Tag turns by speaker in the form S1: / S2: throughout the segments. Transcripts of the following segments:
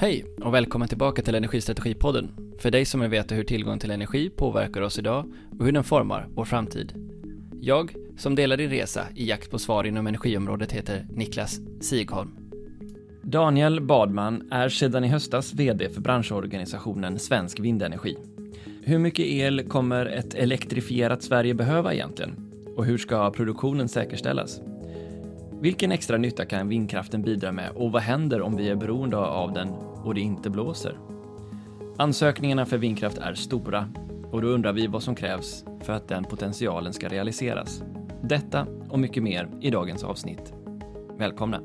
S1: Hej och välkommen tillbaka till Energistrategipodden. För dig som vill veta hur tillgång till energi påverkar oss idag och hur den formar vår framtid. Jag, som delar din resa i jakt på svar inom energiområdet, heter Niklas Sigholm. Daniel Badman är sedan i höstas VD för branschorganisationen Svensk Vindenergi. Hur mycket el kommer ett elektrifierat Sverige behöva egentligen? Och hur ska produktionen säkerställas? Vilken extra nytta kan vindkraften bidra med och vad händer om vi är beroende av den och det inte blåser? Ansökningarna för vindkraft är stora och då undrar vi vad som krävs för att den potentialen ska realiseras. Detta och mycket mer i dagens avsnitt. Välkomna!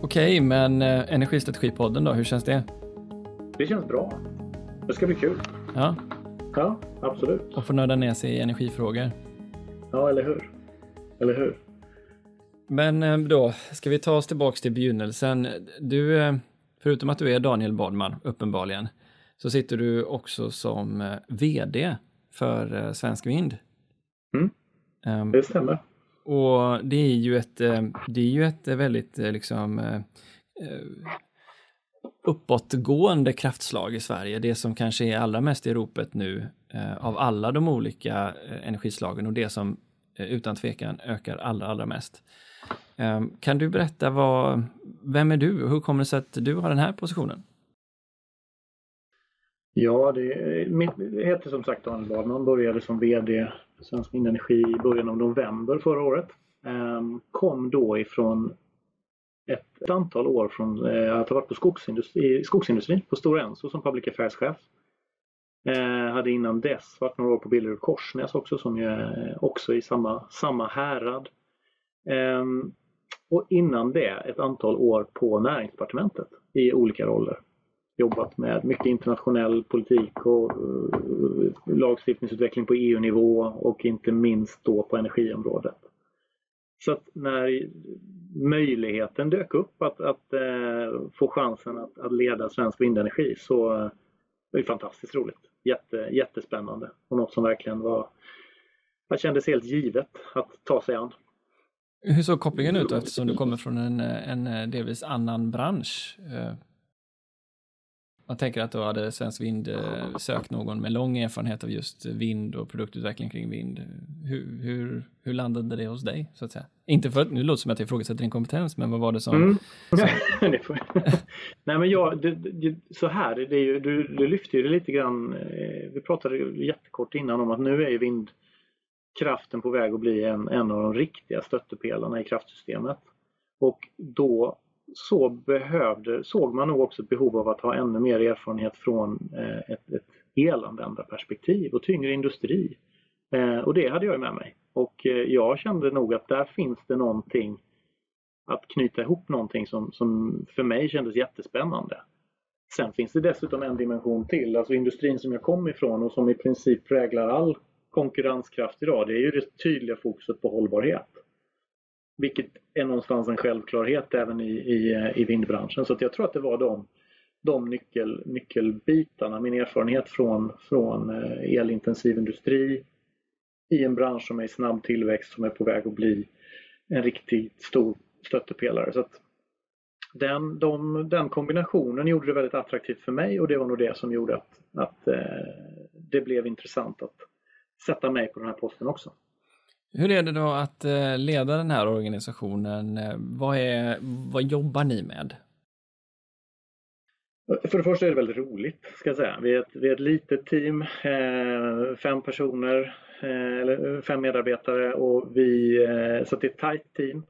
S1: Okej, men eh, Energistrategipodden då, hur känns det?
S2: Det känns bra. Det ska bli kul.
S1: Ja,
S2: Ja, absolut.
S1: och få nörda ner sig i energifrågor.
S2: Ja, eller hur? Eller hur?
S1: Men eh, då ska vi ta oss tillbaks till begynnelsen. Du, eh, förutom att du är Daniel Badman, uppenbarligen, så sitter du också som eh, VD för Svensk Vind.
S2: Mm.
S1: Ehm,
S2: Det stämmer.
S1: och det är ju ett, det är ju ett väldigt liksom uppåtgående kraftslag i Sverige. Det som kanske är allra mest i ropet nu av alla de olika energislagen och det som utan tvekan ökar allra, allra mest. Ehm, kan du berätta vad, vem är du och hur kommer det sig att du har den här positionen?
S2: Ja, det, mitt det heter som sagt Daniel Badman. Började som VD för Svensk Vindenergi i början av november förra året. Ehm, kom då ifrån ett, ett antal år från eh, att ha varit på skogsindustri, skogsindustrin på Stora Enso som public affairs-chef. Eh, hade innan dess varit några år på Billerud Korsnäs också som ju är också i samma, samma härad. Ehm, och innan det ett antal år på näringsdepartementet i olika roller. Jobbat med mycket internationell politik och eh, lagstiftningsutveckling på EU-nivå och inte minst då på energiområdet. Så att när möjligheten dök upp att, att eh, få chansen att, att leda svensk vindenergi så eh, det var det fantastiskt roligt. Jätte, jättespännande och något som verkligen var, kändes helt givet att ta sig an.
S1: Hur såg kopplingen ut då, eftersom du kommer från en, en eh, delvis annan bransch? Eh, Man tänker att då hade Svensk Vind eh, sökt någon med lång erfarenhet av just vind och produktutveckling kring vind. Hur, hur, hur landade det hos dig, så att säga? Inte för att, nu låter det som att jag ifrågasätter din kompetens, men vad var det som...
S2: Mm. Nej men jag, det, det, så här, det är ju, du, du lyfte ju det lite grann, vi pratade jättekort innan om att nu är ju kraften på väg att bli en, en av de riktiga stöttepelarna i kraftsystemet. Och då så behövde, såg man nog också ett behov av att ha ännu mer erfarenhet från eh, ett, ett elanvändarperspektiv och tyngre industri. Eh, och det hade jag med mig. Och eh, jag kände nog att där finns det någonting att knyta ihop någonting som, som för mig kändes jättespännande. Sen finns det dessutom en dimension till, alltså industrin som jag kom ifrån och som i princip präglar all konkurrenskraft idag, det är ju det tydliga fokuset på hållbarhet. Vilket är någonstans en självklarhet även i, i, i vindbranschen. Så att jag tror att det var de, de nyckel, nyckelbitarna, min erfarenhet från, från eh, elintensiv industri i en bransch som är i snabb tillväxt som är på väg att bli en riktigt stor stöttepelare. Så att den, de, den kombinationen gjorde det väldigt attraktivt för mig och det var nog det som gjorde att, att eh, det blev intressant att sätta mig på den här posten också.
S1: Hur är det då att eh, leda den här organisationen? Eh, Vad, är, vad jobbar ni med?
S2: För det första är det väldigt roligt, ska jag säga. Vi är ett, vi är ett litet team, eh, fem personer, eller fem medarbetare och vi, så det är ett tajt team.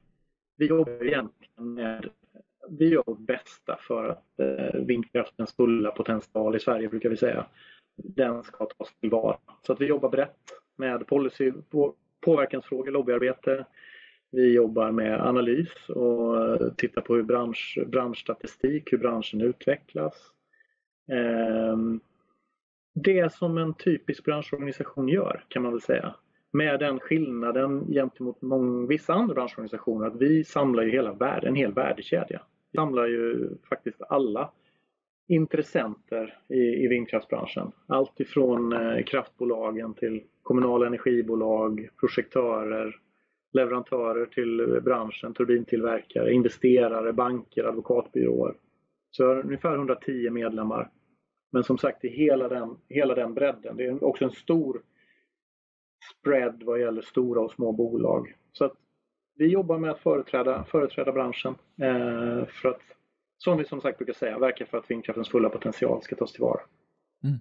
S2: Vi jobbar egentligen med, vi gör vårt bästa för att vindkraftens fulla potential i Sverige brukar vi säga, den ska tas tillvara. Så att vi jobbar brett med policy, påverkansfrågor, lobbyarbete. Vi jobbar med analys och eh, tittar på hur bransch, branschstatistik, hur branschen utvecklas. Ehm, det som en typisk branschorganisation gör kan man väl säga. Med den skillnaden gentemot många, vissa andra branschorganisationer att vi samlar ju hela världen, en hel värdekedja. Vi samlar ju faktiskt alla intressenter i, i vindkraftsbranschen. Allt ifrån eh, kraftbolagen till kommunala energibolag, projektörer, leverantörer till eh, branschen, turbintillverkare, investerare, banker, advokatbyråer. Så jag har ungefär 110 medlemmar. Men som sagt i hela den, hela den bredden. Det är också en stor spread vad gäller stora och små bolag. Så att vi jobbar med att företräda, företräda branschen eh, för att, som vi som sagt brukar säga, verka för att vindkraftens fulla potential ska tas tillvara. Mm.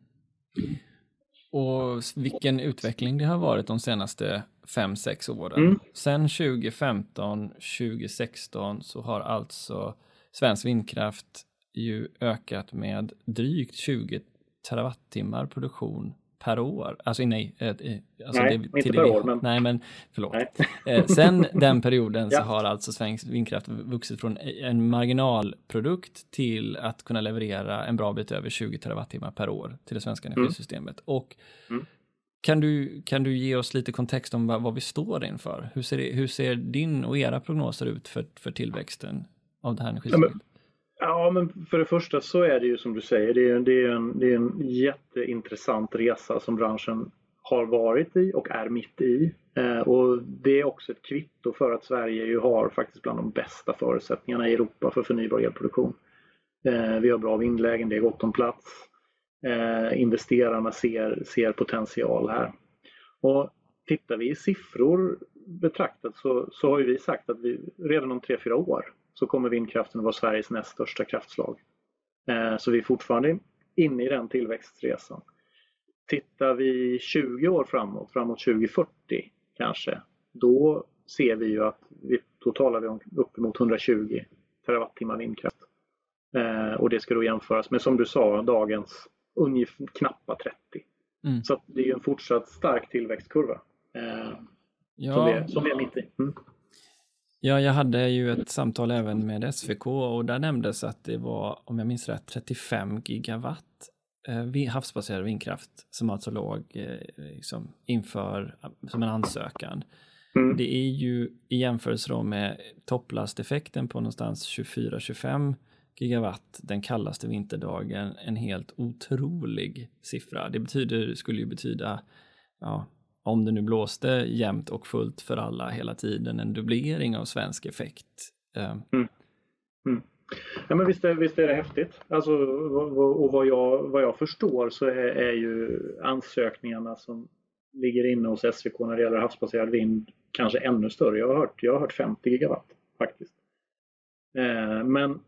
S1: Och vilken utveckling det har varit de senaste 5-6 åren. Mm. Sen 2015, 2016 så har alltså svensk vindkraft ju ökat med drygt 20 terawattimmar produktion per år. Alltså nej,
S2: eh, eh, alltså nej det, inte per år. Men...
S1: Nej, men förlåt. Nej. Eh, sen den perioden så har alltså svensk vindkraft vuxit från en marginalprodukt till att kunna leverera en bra bit över 20 terawattimmar per år till det svenska mm. energisystemet. Och mm. Kan du, kan du ge oss lite kontext om vad, vad vi står inför? Hur ser, hur ser din och era prognoser ut för, för tillväxten av det här energisystemet? Ja,
S2: Ja, men för det första så är det ju som du säger, det är, det är, en, det är en jätteintressant resa som branschen har varit i och är mitt i. Eh, och det är också ett kvitto för att Sverige ju har faktiskt bland de bästa förutsättningarna i Europa för förnybar elproduktion. Eh, vi har bra vindlägen, det är gott om plats. Eh, investerarna ser, ser potential här. Och tittar vi i siffror betraktat så, så har ju vi sagt att vi redan om 3-4 år så kommer vindkraften att vara Sveriges näst största kraftslag. Eh, så vi är fortfarande inne i den tillväxtresan. Tittar vi 20 år framåt, framåt 2040 kanske, då ser vi ju att vi, då talar vi om uppemot 120 terawattimmar vindkraft. Eh, och det ska då jämföras med, som du sa, dagens ungefär knappa 30. Mm. Så det är en fortsatt stark tillväxtkurva. Eh, ja. som, vi, som vi är mitt i. Mm.
S1: Ja, jag hade ju ett samtal även med SVK och där nämndes att det var, om jag minns rätt, 35 gigawatt eh, havsbaserad vindkraft som alltså låg eh, liksom, inför som en ansökan. Mm. Det är ju i jämförelse då med topplasteffekten på någonstans 24-25 gigawatt den kallaste vinterdagen en helt otrolig siffra. Det betyder, skulle ju betyda ja, om det nu blåste jämnt och fullt för alla hela tiden, en dubblering av svensk effekt.
S2: Eh. Mm. Mm. Ja men visst är, visst är det häftigt. Alltså, och vad jag, vad jag förstår så är, är ju ansökningarna som ligger inne hos SVK när det gäller havsbaserad vind kanske ännu större. Jag har hört, jag har hört 50 gigawatt faktiskt. Eh, men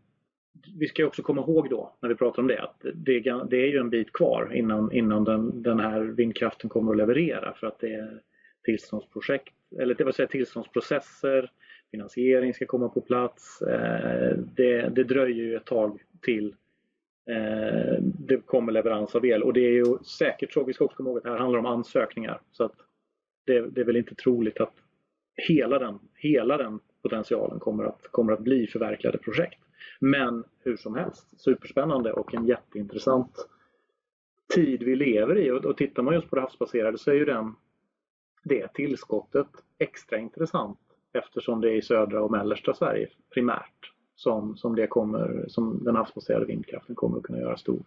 S2: vi ska också komma ihåg då när vi pratar om det att det, det är ju en bit kvar innan, innan den, den här vindkraften kommer att leverera för att det är tillståndsprojekt, eller det vill säga tillståndsprocesser, finansiering ska komma på plats. Eh, det, det dröjer ju ett tag till eh, det kommer leverans av el och det är ju säkert så, vi ska också komma ihåg att det här handlar om ansökningar så att det, det är väl inte troligt att hela den, hela den potentialen kommer att, kommer att bli förverkligade projekt. Men hur som helst, superspännande och en jätteintressant tid vi lever i. Och, och tittar man just på det havsbaserade så är ju den, det tillskottet extra intressant eftersom det är i södra och mellersta Sverige primärt som, som, det kommer, som den havsbaserade vindkraften kommer att kunna göra stor,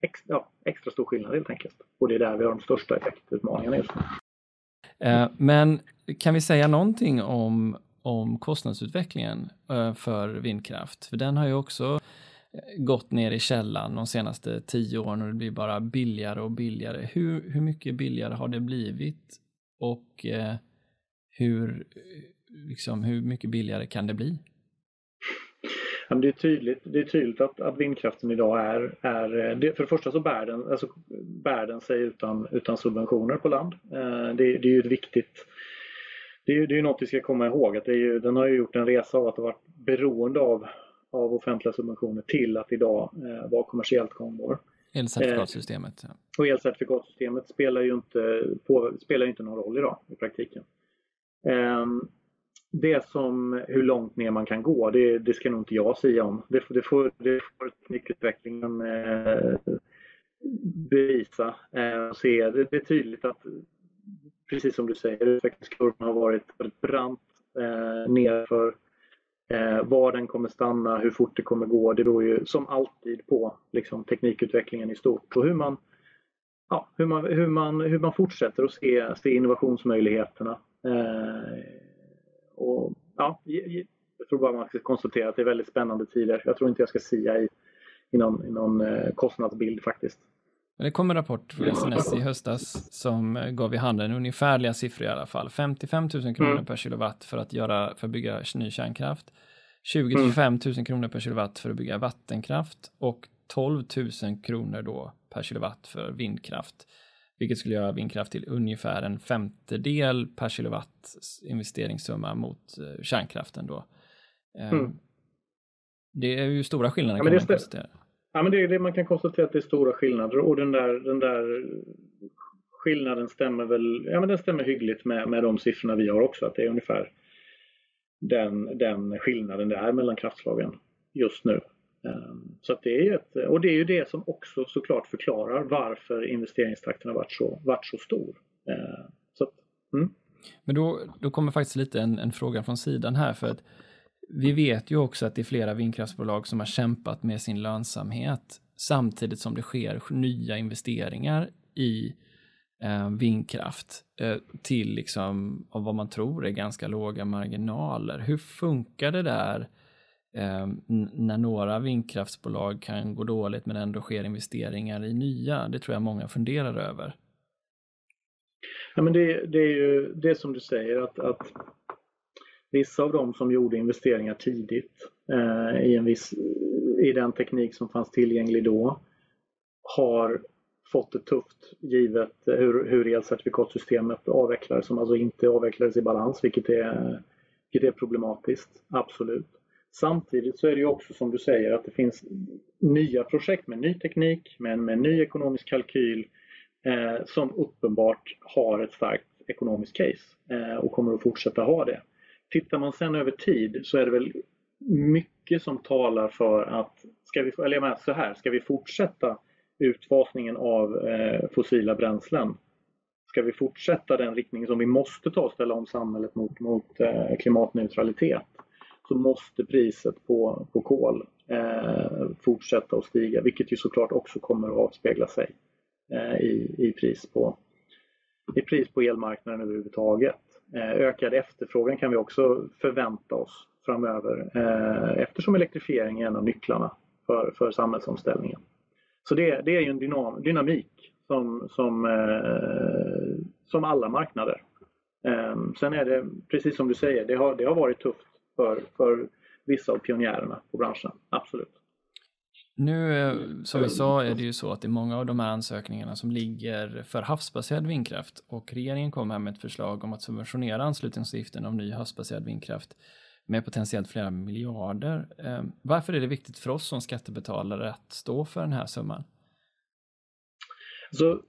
S2: extra, ja, extra stor skillnad helt enkelt. Och det är där vi har de största effektutmaningarna just nu.
S1: Eh, men kan vi säga någonting om om kostnadsutvecklingen eh, för vindkraft. För den har ju också eh, gått ner i källan de senaste tio åren och det blir bara billigare och billigare. Hur, hur mycket billigare har det blivit och eh, hur, eh, liksom, hur mycket billigare kan det bli?
S2: det är tydligt, det är tydligt att, att vindkraften idag är, är det, för det första så bär den, alltså, bär den sig utan, utan subventioner på land. Det, det är ju ett viktigt det är ju det är något vi ska komma ihåg att ju, den har ju gjort en resa av att ha varit beroende av, av offentliga subventioner till att idag eh, vara kommersiellt gångbar.
S1: Elcertifikatsystemet.
S2: Eh, och elcertifikatsystemet spelar ju inte, på, spelar inte någon roll idag i praktiken. Eh, det som hur långt ner man kan gå, det, det ska nog inte jag säga om. Det, det får, det får teknikutvecklingen eh, bevisa. Eh, se. Det, det är tydligt att precis som du säger, utvecklingskurvan har varit väldigt brant eh, nerför. Eh, var den kommer stanna, hur fort det kommer gå, det beror ju som alltid på liksom, teknikutvecklingen i stort och hur man, ja, hur man, hur man, hur man fortsätter att se, se innovationsmöjligheterna. Eh, och, ja, jag tror bara man ska konstatera att det är väldigt spännande tider. Jag tror inte jag ska sia i, i någon, i någon eh, kostnadsbild faktiskt.
S1: Det kom en rapport från SNS i höstas som eh, gav i handen ungefärliga siffror i alla fall. 55 000 kronor mm. per kilowatt för att, göra, för att bygga ny kärnkraft. 20 till 25 000 kronor per kilowatt för att bygga vattenkraft och 12 000 kronor då per kilowatt för vindkraft. Vilket skulle göra vindkraft till ungefär en femtedel per kilowatt investeringssumma mot eh, kärnkraften då. Ehm, mm. Det är ju stora skillnader ja, kan man konstatera.
S2: Ja, men det, det, man kan konstatera att det är stora skillnader och den där, den där skillnaden stämmer väl ja, men den stämmer hyggligt med, med de siffrorna vi har också. Att det är ungefär den, den skillnaden det är mellan kraftslagen just nu. Ehm, så att det är ett, och det är ju det som också såklart förklarar varför investeringstakten har varit så, varit så stor. Ehm, så mm.
S1: Men då, då kommer faktiskt lite en, en fråga från sidan här för att vi vet ju också att det är flera vindkraftsbolag som har kämpat med sin lönsamhet samtidigt som det sker nya investeringar i eh, vindkraft eh, till liksom av vad man tror är ganska låga marginaler. Hur funkar det där eh, när några vindkraftsbolag kan gå dåligt men ändå sker investeringar i nya? Det tror jag många funderar över.
S2: Ja, men det, det är ju det som du säger att, att vissa av dem som gjorde investeringar tidigt eh, i, en viss, i den teknik som fanns tillgänglig då har fått det tufft givet hur, hur elcertifikatsystemet avvecklades som alltså inte avvecklades i balans vilket är, vilket är problematiskt, absolut. Samtidigt så är det ju också som du säger att det finns nya projekt med ny teknik, men med ny ekonomisk kalkyl eh, som uppenbart har ett starkt ekonomiskt case eh, och kommer att fortsätta ha det. Tittar man sen över tid så är det väl mycket som talar för att, ska vi, eller jag menar så här, ska vi fortsätta utfasningen av eh, fossila bränslen? Ska vi fortsätta den riktning som vi måste ta och ställa om samhället mot, mot eh, klimatneutralitet så måste priset på, på kol eh, fortsätta att stiga vilket ju såklart också kommer att avspegla sig eh, i, i, pris på, i pris på elmarknaden överhuvudtaget. Eh, ökad efterfrågan kan vi också förvänta oss framöver eh, eftersom elektrifiering är en av nycklarna för, för samhällsomställningen. Så det, det är ju en dynam, dynamik som, som, eh, som alla marknader. Eh, sen är det precis som du säger, det har, det har varit tufft för, för vissa av pionjärerna på branschen, absolut.
S1: Nu, eh, som vi sa, är det ju så att det är många av de här ansökningarna som ligger för havsbaserad vindkraft och regeringen kom här med ett förslag om att subventionera anslutningsavgiften av ny havsbaserad vindkraft med potentiellt flera miljarder. Eh, varför är det viktigt för oss som skattebetalare att stå för den här summan?
S2: Så,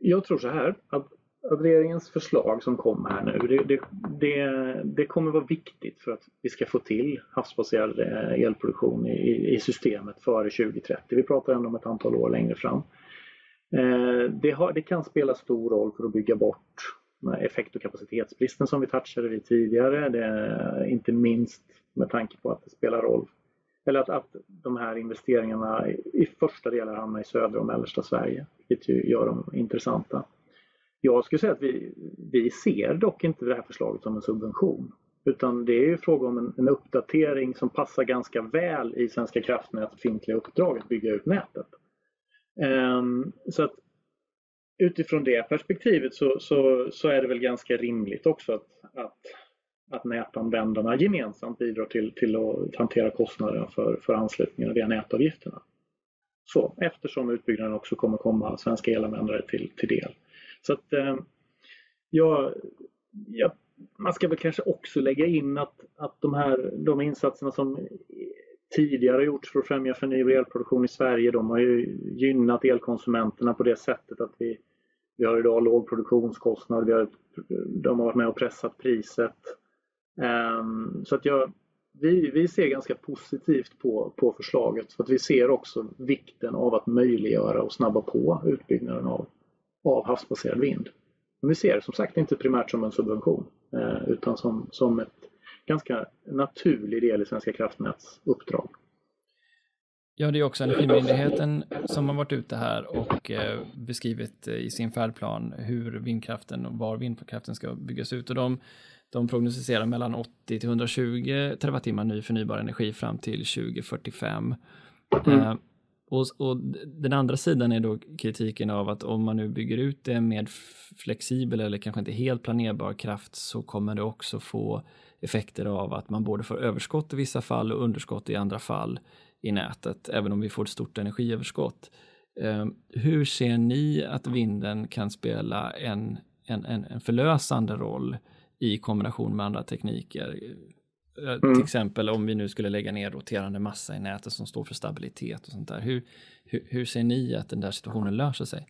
S2: jag tror så här att regeringens förslag som kom här nu, det, det, det, det, kommer vara viktigt för att vi ska få till havsbaserad eh, elproduktion i, i systemet före 2030. Vi pratar ändå om ett antal år längre fram. Eh, det, har, det kan spela stor roll för att bygga bort effekt och kapacitetsbristen som vi touchade vid tidigare. Det, inte minst med tanke på att det spelar roll eller att, att de här investeringarna i första delen hamnar i södra och mellersta Sverige, vilket ju gör dem intressanta. Jag skulle säga att vi, vi ser dock inte det här förslaget som en subvention. Utan det är ju fråga om en, en uppdatering som passar ganska väl i Svenska kraftnäts befintliga uppdrag att bygga ut nätet. Um, så att utifrån det perspektivet så, så, så, är det väl ganska rimligt också att, att, att nätanvändarna gemensamt bidrar till, till att hantera kostnaderna för, för anslutningarna via nätavgifterna. Så, eftersom utbyggnaden också kommer komma svenska elanvändare till, till del. Så att eh, ja, ja, man ska väl kanske också lägga in att, att de här de insatserna som tidigare gjorts för att främja förnybar elproduktion i Sverige, de har ju gynnat elkonsumenterna på det sättet att vi, vi har idag låg produktionskostnad, vi har, de har varit med och pressat priset. Ehm, så att jag, vi, vi ser ganska positivt på, på förslaget för att vi ser också vikten av att möjliggöra och snabba på utbyggnaden av av havsbaserad vind. Men vi ser det som sagt inte primärt som en subvention eh, utan som, som ett ganska naturlig del i Svenska kraftnäts uppdrag.
S1: Ja, det är också Energimyndigheten som har varit ute här och eh, beskrivit eh, i sin färdplan hur vindkraften och var vindkraften ska byggas ut. Och de, de prognostiserar mellan 80 till 120 terawattimmar ny förnybar energi fram till 2045. Mm. Och, och, den andra sidan är då kritiken av att om man nu bygger ut det med flexibel eller kanske inte helt planerbar kraft så kommer det också få effekter av att man både får överskott i vissa fall och underskott i andra fall i nätet, även om vi får ett stort energiöverskott. Ehm, hur ser ni att vinden kan spela en, en, en förlösande roll i kombination med andra tekniker? Eh, mm. Till exempel om vi nu skulle lägga ner roterande massa i nätet som står för stabilitet och sånt där. Hur, hur, hur ser ni att den där situationen löser sig?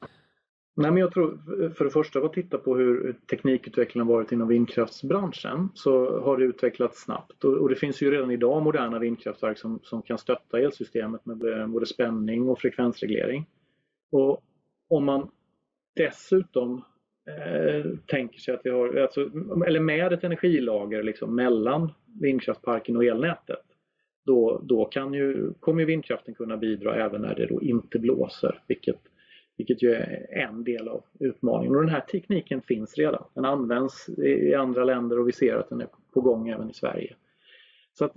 S2: Nej, men jag tror för det första, att titta på hur teknikutvecklingen varit inom vindkraftsbranschen så har det utvecklats snabbt och, och, det finns ju redan idag moderna vindkraftverk som, som kan stötta elsystemet med både spänning och frekvensreglering. Och om man dessutom Eh, tänker sig att vi har, alltså, eller med ett energilager liksom mellan vindkraftparken och elnätet. Då, då kan ju, kommer vindkraften kunna bidra även när det då inte blåser, vilket, vilket ju är en del av utmaningen. Och den här tekniken finns redan. Den används i andra länder och vi ser att den är på gång även i Sverige. Så att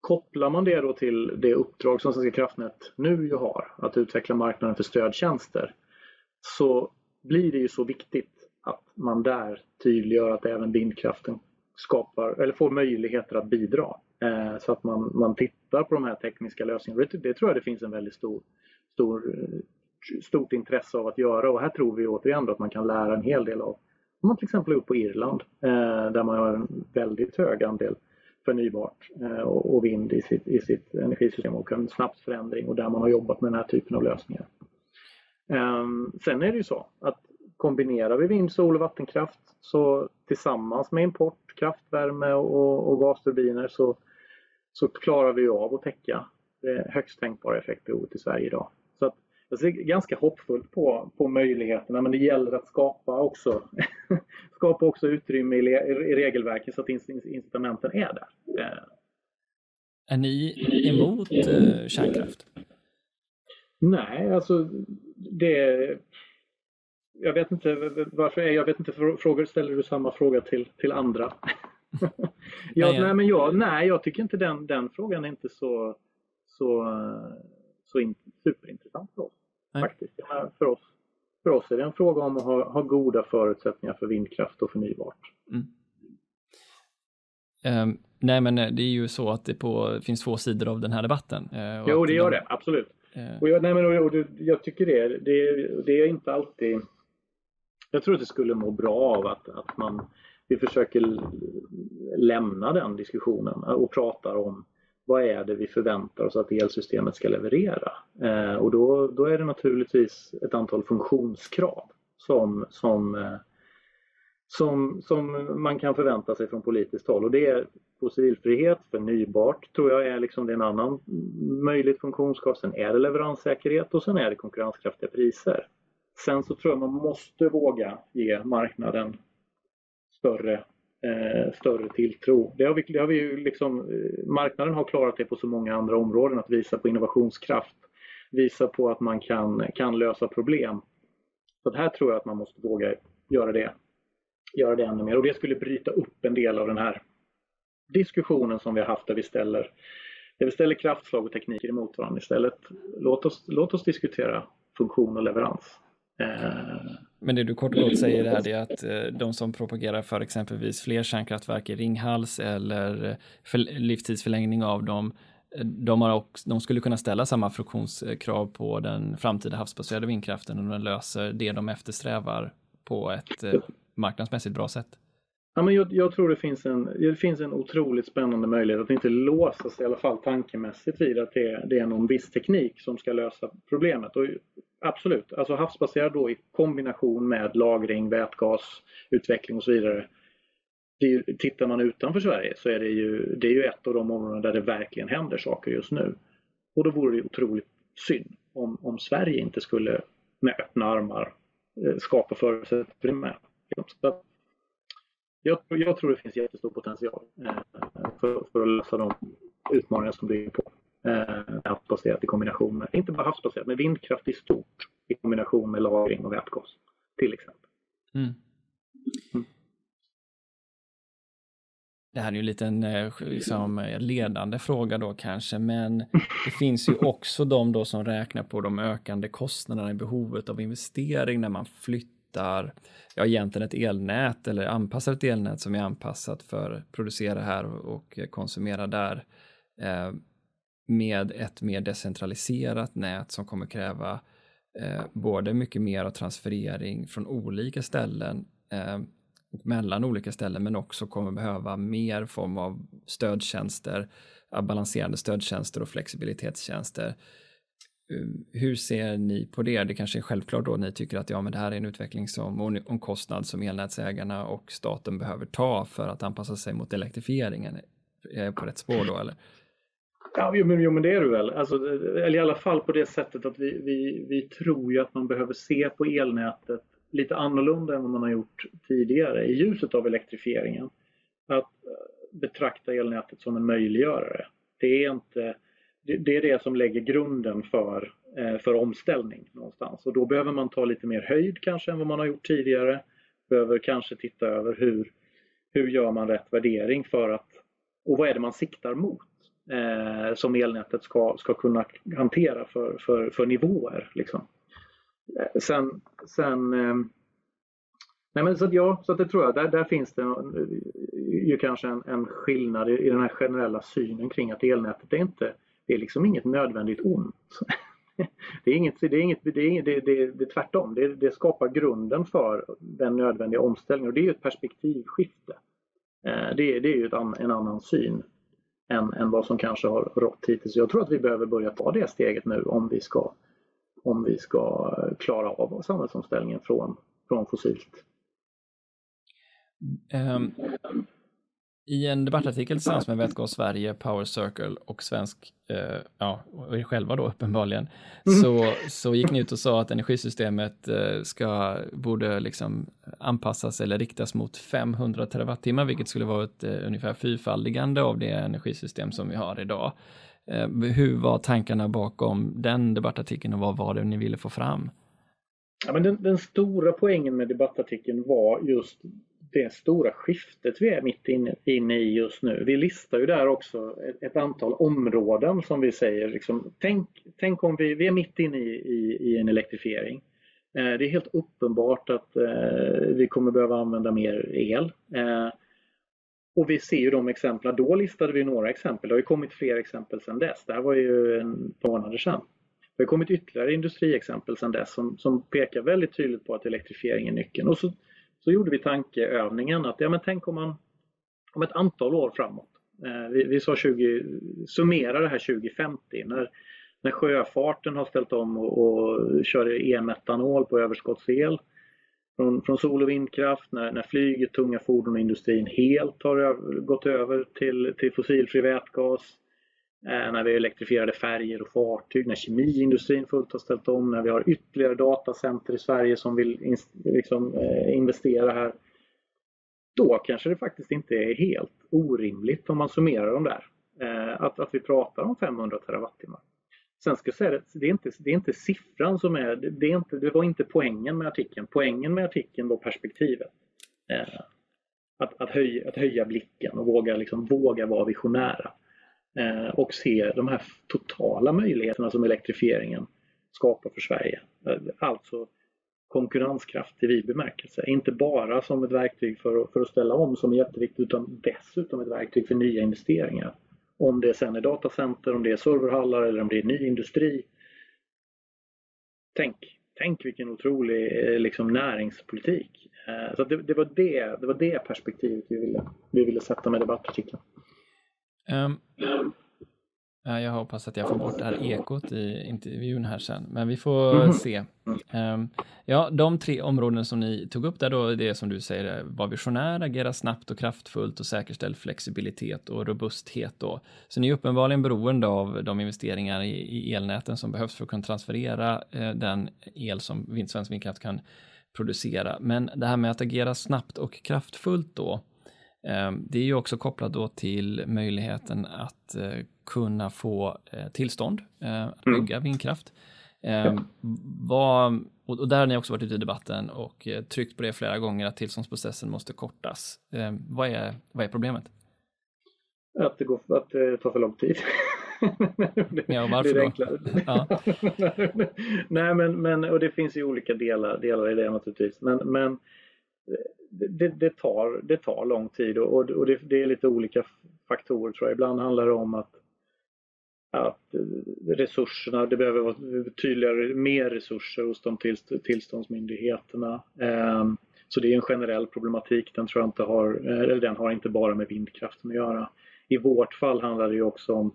S2: Kopplar man det då till det uppdrag som Svenska kraftnät nu ju har, att utveckla marknaden för stödtjänster, så blir det ju så viktigt att man där tydliggör att även vindkraften skapar, eller får möjligheter att bidra. Eh, så att man, man tittar på de här tekniska lösningarna. Det, det tror jag det finns en väldigt stor, stor, eh, stort intresse av att göra och här tror vi återigen att man kan lära en hel del av om man till exempel är uppe på Irland eh, där man har en väldigt hög andel förnybart eh, och vind i sitt, i sitt energisystem och en snabb förändring och där man har jobbat med den här typen av lösningar. Ehm, sen är det ju så att kombinerar vi vind, sol och vattenkraft så tillsammans med import, kraftvärme och, och gasturbiner så, så klarar vi av att täcka det högst tänkbara effektbehovet i Sverige idag. Så att alltså, jag ser ganska hoppfullt på, på möjligheterna men det gäller att skapa också, skapa också utrymme i, i regelverket så att incitamenten är där. Eh.
S1: Är ni emot eh, kärnkraft?
S2: Nej, alltså det... Jag vet inte varför, jag vet inte, frågor, ställer du samma fråga till, till andra? ja, nej, men jag, nej, jag tycker inte den, den frågan är inte så, så, så in, superintressant för oss. Nej. Faktiskt. För oss, för oss är det en fråga om att ha, ha goda förutsättningar för vindkraft och förnybart. Mm.
S1: Um, nej men eh, det är ju så att det på, finns två sidor av den här debatten.
S2: Uh, jo det gör de, det, absolut. Eh. Och jag, nej, men, och, och, jag tycker det, det, det är inte alltid... Jag tror att det skulle må bra av att, att man vi försöker lämna den diskussionen och pratar om vad är det vi förväntar oss att elsystemet ska leverera? Eh, och då, då är det naturligtvis ett antal funktionskrav som, som eh, som, som man kan förvänta sig från politiskt håll. Och det är fossilfrihet, förnybart tror jag är liksom en annan möjligt funktionskrav. Sen är det leveranssäkerhet och sen är det konkurrenskraftiga priser. Sen så tror jag man måste våga ge marknaden större, eh, större tilltro. Det har vi, det har vi ju liksom, eh, marknaden har klarat det på så många andra områden, att visa på innovationskraft, visa på att man kan, kan lösa problem. Så här tror jag att man måste våga göra det göra det ännu mer och det skulle bryta upp en del av den här diskussionen som vi har haft där vi ställer, där vi ställer kraftslag och tekniker emot varandra istället. Låt oss, låt oss diskutera funktion och leverans.
S1: Eh, Men det du kort och gott säger här är att eh, de som propagerar för exempelvis fler kärnkraftverk i Ringhals eller eh, för livstidsförlängning av dem, de, har också, de skulle kunna ställa samma funktionskrav på den framtida havsbaserade vindkraften om den löser det de eftersträvar på ett marknadsmässigt bra sätt?
S2: Ja, men jag, jag, tror det finns, en, det finns en otroligt spännande möjlighet att inte låsa sig i alla fall tankemässigt vid att det, det är någon viss teknik som ska lösa problemet. Och absolut, alltså havsbaserad då i kombination med lagring, vätgasutveckling och så vidare. Ju, tittar man utanför Sverige så är det, ju, det är ju ett av de områden där det verkligen händer saker just nu. Och då vore det otroligt synd om, om Sverige inte skulle med öppna armar eh, skapa förutsättningar jag, jag, tror det finns jättestor potential eh, för, för, att lösa de utmaningar som bygger på eh, havsbaserat i kombination med, inte bara havsbaserat, men vindkraft i stort i kombination med lagring och vätgas till exempel. Mm. Mm.
S1: Det här är ju en liten eh, liksom, ledande fråga då kanske, men det finns ju också de då som räknar på de ökande kostnaderna i behovet av investering när man flyttar, ja egentligen ett elnät eller anpassar ett elnät som är anpassat för att producera här och konsumera där eh, med ett mer decentraliserat nät som kommer kräva eh, både mycket mer av transferering från olika ställen eh, mellan olika ställen men också kommer behöva mer form av stödtjänster, balanserande stödtjänster och flexibilitetstjänster. Ehm, hur ser ni på det? Det kanske är självklart då ni tycker att ja, men det här är en utveckling som och en kostnad som elnätsägarna och staten behöver ta för att anpassa sig mot elektrifieringen. Är jag på rätt spår då eller?
S2: Ja, jo, men, jo, men det är du väl. Alltså, eller i alla fall på det sättet att vi, vi, vi tror ju att man behöver se på elnätet lite annorlunda än vad man har gjort tidigare i ljuset av elektrifieringen. Att eh, betrakta elnätet som en möjliggörare. Det är, inte, det, är det som lägger grunden för, eh, för omställning någonstans och då behöver man ta lite mer höjd kanske än vad man har gjort tidigare. Behöver kanske titta över hur, hur gör man rätt värdering för att och vad är det man siktar mot eh, som elnätet ska, ska kunna hantera för, för, för nivåer. Liksom. Eh, sen, sen eh, nej men så att ja, så att det tror jag, där, där finns det eh, ju kanske en, en skillnad i, i den här generella synen kring att elnätet är inte, det är liksom inget nödvändigt ont. Det är, inget, det, är inget, det, är inget, det, det, det tvärtom, det, det skapar grunden för den nödvändiga omställningen och det är ju ett perspektivskifte. Eh, det, det är ju ett, en annan syn än, än vad som kanske har rått hittills. Jag tror att vi behöver börja ta det steget nu om vi ska om vi ska klara av samhällsomställningen från, från fossilt.
S1: Um, I en debattartikel tillsammans med Vätgas Sverige, Power Circle och Svensk, uh, ja, och er själva då uppenbarligen, mm. så, så gick ni ut och sa att energisystemet uh, ska, borde liksom anpassas eller riktas mot 500 terawattimmar, vilket skulle vara ett uh, ungefär fyrfaldigande av det energisystem som vi har idag. Eh, hur var tankarna bakom den debattartikeln och vad var det ni ville få fram?
S2: Ja, men den, den stora poängen med debattartikeln var just det stora skiftet vi är mitt inne, inne i just nu. Vi listar ju där också ett, ett antal områden som vi säger, liksom, tänk, tänk om vi, vi är mitt inne i, i, i en elektrifiering. Eh, det är helt uppenbart att eh, vi kommer behöva använda mer el. Eh, och vi ser ju de exemplen. Då listade vi några exempel. Det har ju kommit fler exempel sedan dess. Det här var ju en par månader sedan. Det har kommit ytterligare industriexempel sedan dess som, som pekar väldigt tydligt på att elektrifiering är nyckeln. Och så, så gjorde vi tankeövningen att ja, men tänk om man om ett antal år framåt. Eh, vi, vi sa 20, summera det här 2050 när, när sjöfarten har ställt om och, och kör e-metanol på överskottsel från, från sol och vindkraft, när, när flyget, tunga fordon och industrin helt har gått över till, till fossilfri vätgas, eh, när vi har elektrifierade färger och fartyg, när kemiindustrin fullt har ställt om, när vi har ytterligare datacenter i Sverige som vill in, liksom, eh, investera här. Då kanske det faktiskt inte är helt orimligt om man summerar dem där, eh, att, att vi pratar om 500 terawattimmar. Sen ska jag säga att det är inte, det är inte siffran som är, det, är inte, det var inte poängen med artikeln. Poängen med artikeln var perspektivet. Eh, att, att, höja, att höja blicken och våga, liksom, våga vara visionära. Eh, och se de här totala möjligheterna som elektrifieringen skapar för Sverige. Eh, alltså konkurrenskraft i vid bemärkelse. Inte bara som ett verktyg för, för att ställa om som är jätteviktigt utan dessutom ett verktyg för nya investeringar. Om det sen är datacenter, om det är serverhallar eller om det är ny industri. Tänk, tänk vilken otrolig eh, liksom, näringspolitik. Eh, så det, det, var det, det var det perspektivet vi ville, vi ville sätta med debattartikeln. Um,
S1: jag hoppas att jag får bort det här ekot i intervjun här sen, men vi får mm se. Um, ja, de tre områden som ni tog upp där då, det är som du säger, var visionär, agera snabbt och kraftfullt och säkerställ flexibilitet och robusthet då. Så ni är uppenbarligen beroende av de investeringar i, i elnäten som behövs för att kunna transferera uh, den el som svensk vindkraft kan producera. Men det här med att agera snabbt och kraftfullt då, um, det är ju också kopplat då till möjligheten att uh, kunna få eh, tillstånd eh, att mm. bygga mm. vindkraft. Eh, vad, och, där har ni också varit ute i debatten och tryckt på det flera gånger att tillståndsprocessen måste kortas. vad, är, vad är problemet?
S2: att det, går, att det tar för lång tid.
S1: ja, varför då?
S2: Ja. Nej, men, men och det finns ju olika delar, delar i det naturligtvis. Men, men det, det, tar, det tar lång tid och, och det, det, är lite olika faktorer tror jag. Ibland handlar det om att, att eh, resurserna, det behöver vara tydligare, mer resurser hos de tillståndsmyndigheterna. Ehm, så det är en generell problematik, den tror jag inte har, eh, eller den har inte bara med vindkraften att göra. I vårt fall handlar det ju också om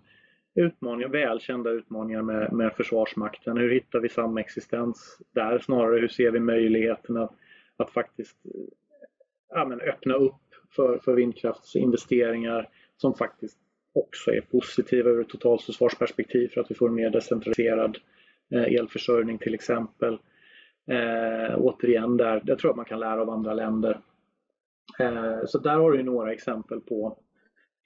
S2: utmaningar, välkända utmaningar med, med Försvarsmakten. Hur hittar vi samexistens där snarare? Hur ser vi möjligheterna att, att faktiskt eh, ja, men öppna upp för, för vindkraftsinvesteringar som faktiskt också är positiva ur ett totalförsvarsperspektiv för att vi får en mer decentraliserad eh, elförsörjning till exempel. Eh, återigen, där, jag tror att man kan lära av andra länder. Eh, så där har du några exempel på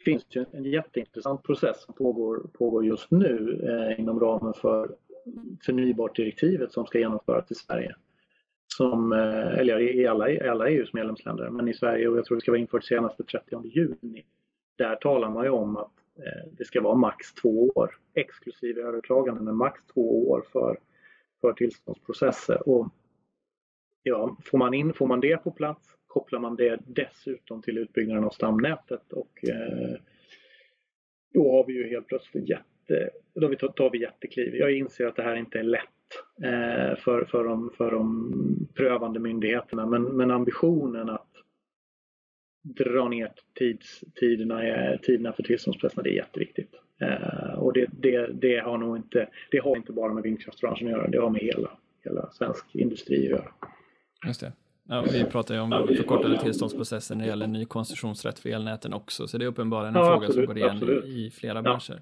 S2: det finns ju en jätteintressant process som pågår, pågår just nu eh, inom ramen för förnybartdirektivet som ska genomföras i Sverige. Som, eh, eller i alla, i alla EUs medlemsländer, men i Sverige och jag tror det ska vara infört senast den 30 juni. Där talar man ju om att Eh, det ska vara max två år exklusive överklagande, men max två år för, för tillståndsprocesser. Och ja, får, man in, får man det på plats, kopplar man det dessutom till utbyggnaden av stamnätet och eh, då har vi ju helt plötsligt jätte, då tar vi jättekliv. Jag inser att det här inte är lätt eh, för, för, de, för de prövande myndigheterna men, men ambitionen att dra ner tids, tiderna, tiderna för tillståndsprocesserna, det är jätteviktigt. Eh, och det, det, det, har nog inte, det har inte bara med vindkraftsbranschen att göra, det har med hela, hela svensk industri att göra.
S1: Just det. Ja, vi pratar ju om förkortade tillståndsprocesser när det gäller ny koncessionsrätt för elnäten också, så det är uppenbarligen en ja, fråga absolut, som går igen absolut. i flera ja. branscher. Eh,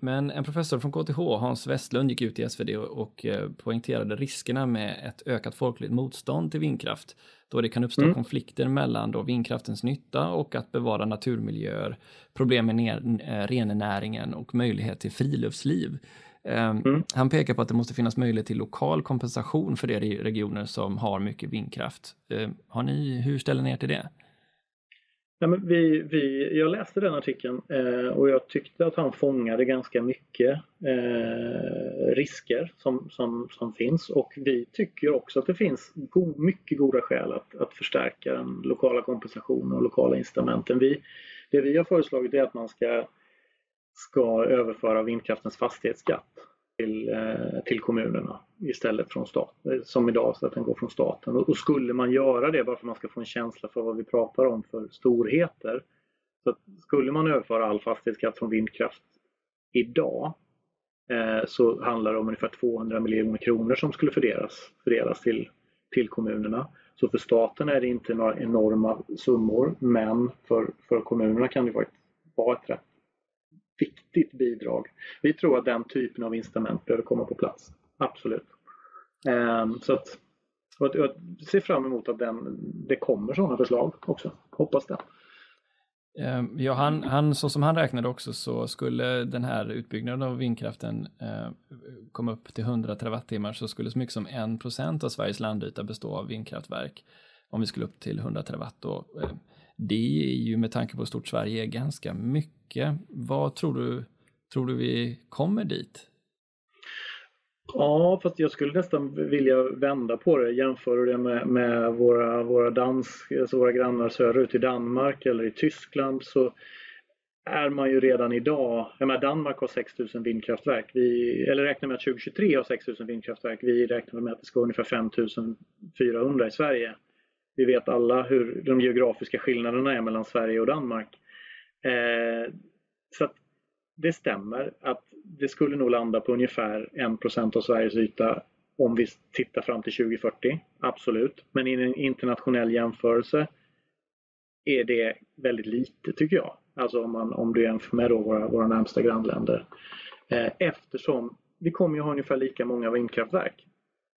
S1: men en professor från KTH, Hans Westlund, gick ut i SvD och eh, poängterade riskerna med ett ökat folkligt motstånd till vindkraft, då det kan uppstå mm. konflikter mellan då vindkraftens nytta och att bevara naturmiljöer, problem med eh, rennäringen och möjlighet till friluftsliv. Ehm, mm. Han pekar på att det måste finnas möjlighet till lokal kompensation för de regioner som har mycket vindkraft. Ehm, har ni, hur ställer ni er till det?
S2: Ja, men vi, vi, jag läste den artikeln eh, och jag tyckte att han fångade ganska mycket eh, risker som, som, som finns och vi tycker också att det finns go mycket goda skäl att, att förstärka den lokala kompensationen och lokala incitamenten. Vi, det vi har föreslagit är att man ska ska överföra vindkraftens fastighetsskatt till, eh, till kommunerna istället från staten, som idag så att den går från staten. Och, skulle man göra det bara för att man ska få en känsla för vad vi pratar om för storheter. Så skulle man överföra all fastighetsskatt från vindkraft idag eh, så handlar det om ungefär 200 miljoner kronor som skulle fördelas, fördelas till, till kommunerna. Så för staten är det inte några enorma summor men för, för kommunerna kan det vara ett rätt viktigt bidrag. Vi tror att den typen av incitament behöver komma på plats. Absolut. Ehm, så att, jag ser fram emot att den, det kommer sådana förslag också. Hoppas det.
S1: Ehm, ja, han, han, så som han räknade också så skulle den här utbyggnaden av vindkraften eh, komma upp till 100 terawattimmar så skulle så mycket som 1 procent av Sveriges landyta bestå av vindkraftverk om vi skulle upp till 100 terawatt. Och, eh, det är ju med tanke på hur stort Sverige är ganska mycket. Vad tror du, tror du vi kommer dit?
S2: Ja, fast jag skulle nästan vilja vända på det. Jämföra det med, med våra, våra, dansk, alltså våra grannar söderut i Danmark eller i Tyskland så är man ju redan idag, jag menar Danmark har 6000 vindkraftverk, vi, eller räknar med att 2023 har 6000 vindkraftverk, vi räknar med att det ska vara ungefär 5400 i Sverige. Vi vet alla hur de geografiska skillnaderna är mellan Sverige och Danmark. Eh, så att det stämmer att det skulle nog landa på ungefär 1 av Sveriges yta om vi tittar fram till 2040. Absolut. Men i en internationell jämförelse är det väldigt lite tycker jag. Alltså om, man, om du jämför med våra, våra närmsta grannländer. Eh, eftersom vi kommer ju ha ungefär lika många vindkraftverk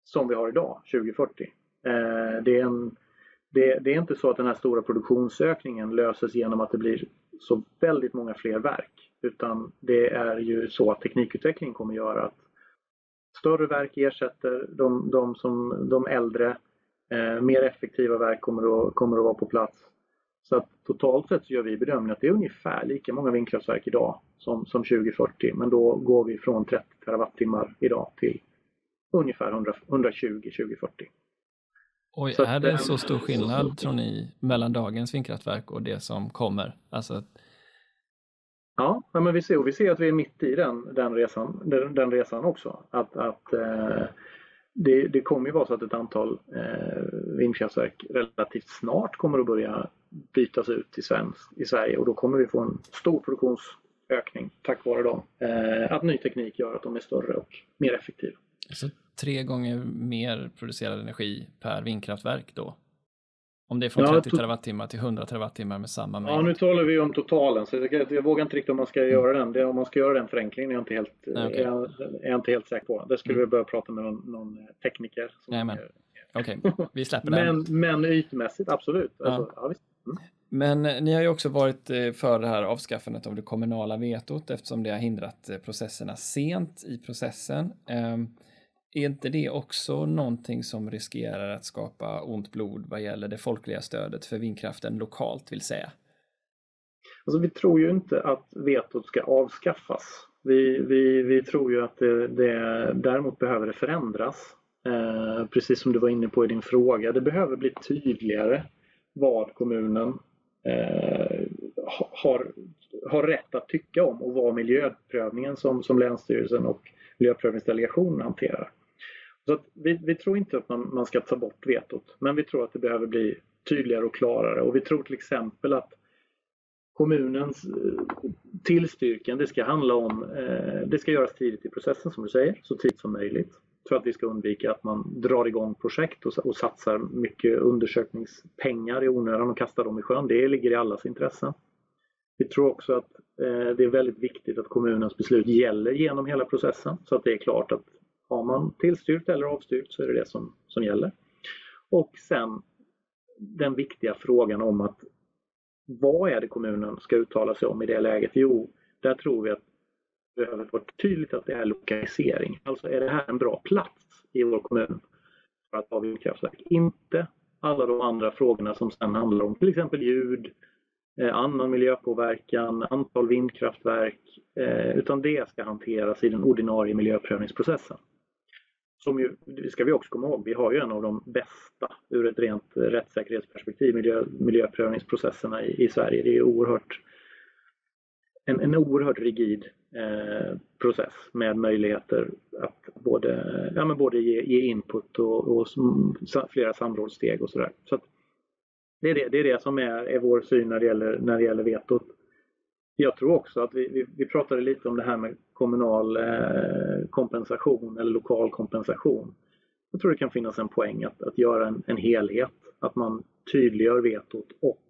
S2: som vi har idag 2040. Eh, det är en det, det, är inte så att den här stora produktionsökningen löses genom att det blir så väldigt många fler verk. Utan det är ju så att teknikutvecklingen kommer göra att större verk ersätter de, de, som, de äldre. Eh, mer effektiva verk kommer att, kommer att vara på plats. Så att totalt sett så gör vi bedömningen att det är ungefär lika många vindkraftverk idag som, som 2040 men då går vi från 30 terawattimmar idag till ungefär 100, 120 2040.
S1: Oj, så är det så stor skillnad tror ni mellan dagens vindkraftverk och det som kommer? Alltså...
S2: Ja, men vi ser, vi ser att vi är mitt i den, den, resan, den, den resan också. Att, att eh, det, det, kommer ju vara så att ett antal eh, vindkraftverk relativt snart kommer att börja bytas ut i, svensk, i Sverige och då kommer vi få en stor produktionsökning tack vare dem. Eh, att ny teknik gör att de är större och mer effektiva.
S1: Så tre gånger mer producerad energi per vindkraftverk då? Om det är från ja, 30 terawattimmar till 100 terawattimmar med samma mängd?
S2: Ja, nu talar vi om totalen så jag, jag vågar inte riktigt om man ska mm. göra den. Det, om man ska göra den förenklingen är jag inte helt, Nej, okay. är, jag, jag inte helt säker på. Det skulle mm. vi börja prata med någon, någon tekniker.
S1: Okej, okay. vi släpper den.
S2: Men, men ytmässigt, absolut. Alltså, ja.
S1: Ja, mm. Men ni har ju också varit eh, för det här avskaffandet av det kommunala vetot eftersom det har hindrat eh, processerna sent i processen. Är inte det också någonting som riskerar att skapa ont blod vad gäller det folkliga stödet för vindkraften lokalt vill säga?
S2: Alltså, vi tror ju inte att vetot ska avskaffas. Vi, vi, vi tror ju att det, det däremot behöver det förändras. Eh, precis som du var inne på i din fråga. Det behöver bli tydligare vad kommunen eh, har, har rätt att tycka om och vad miljöprövningen som, som Länsstyrelsen och miljöprövningsdelegationen hanterar. Så vi, vi, tror inte att man, man, ska ta bort vetot, men vi tror att det behöver bli tydligare och klarare. Och vi tror till exempel att kommunens eh, tillstyrkan, det ska handla om, eh, det ska göras tidigt i processen som du säger, så tidigt som möjligt. För att vi ska undvika att man drar igång projekt och, och satsar mycket undersökningspengar i onödan och kastar dem i sjön. Det ligger i allas intresse. Vi tror också att eh, det är väldigt viktigt att kommunens beslut gäller genom hela processen så att det är klart att har man tillstyrkt eller avstyrkt så är det det som, som gäller. Och sen den viktiga frågan om att vad är det kommunen ska uttala sig om i det läget? Jo, där tror vi att det behöver vara tydligt att det är lokalisering. Alltså är det här en bra plats i vår kommun för att ha vindkraftverk? Inte alla de andra frågorna som sen handlar om till exempel ljud, eh, annan miljöpåverkan, antal vindkraftverk, eh, utan det ska hanteras i den ordinarie miljöprövningsprocessen som ju, det ska vi också komma ihåg, vi har ju en av de bästa ur ett rent rättssäkerhetsperspektiv, miljö, miljöprövningsprocesserna i, i Sverige. Det är oerhört, en, en oerhört rigid eh, process med möjligheter att både, ja, men både ge, ge input och, och flera samrådssteg och sådär. Så, det, är det, det är det som är, är vår syn när det gäller, när det gäller vetot. Jag tror också att vi, vi, vi pratade lite om det här med kommunal eh, kompensation eller lokal kompensation. Jag tror det kan finnas en poäng att, att göra en, en helhet, att man tydliggör vetot och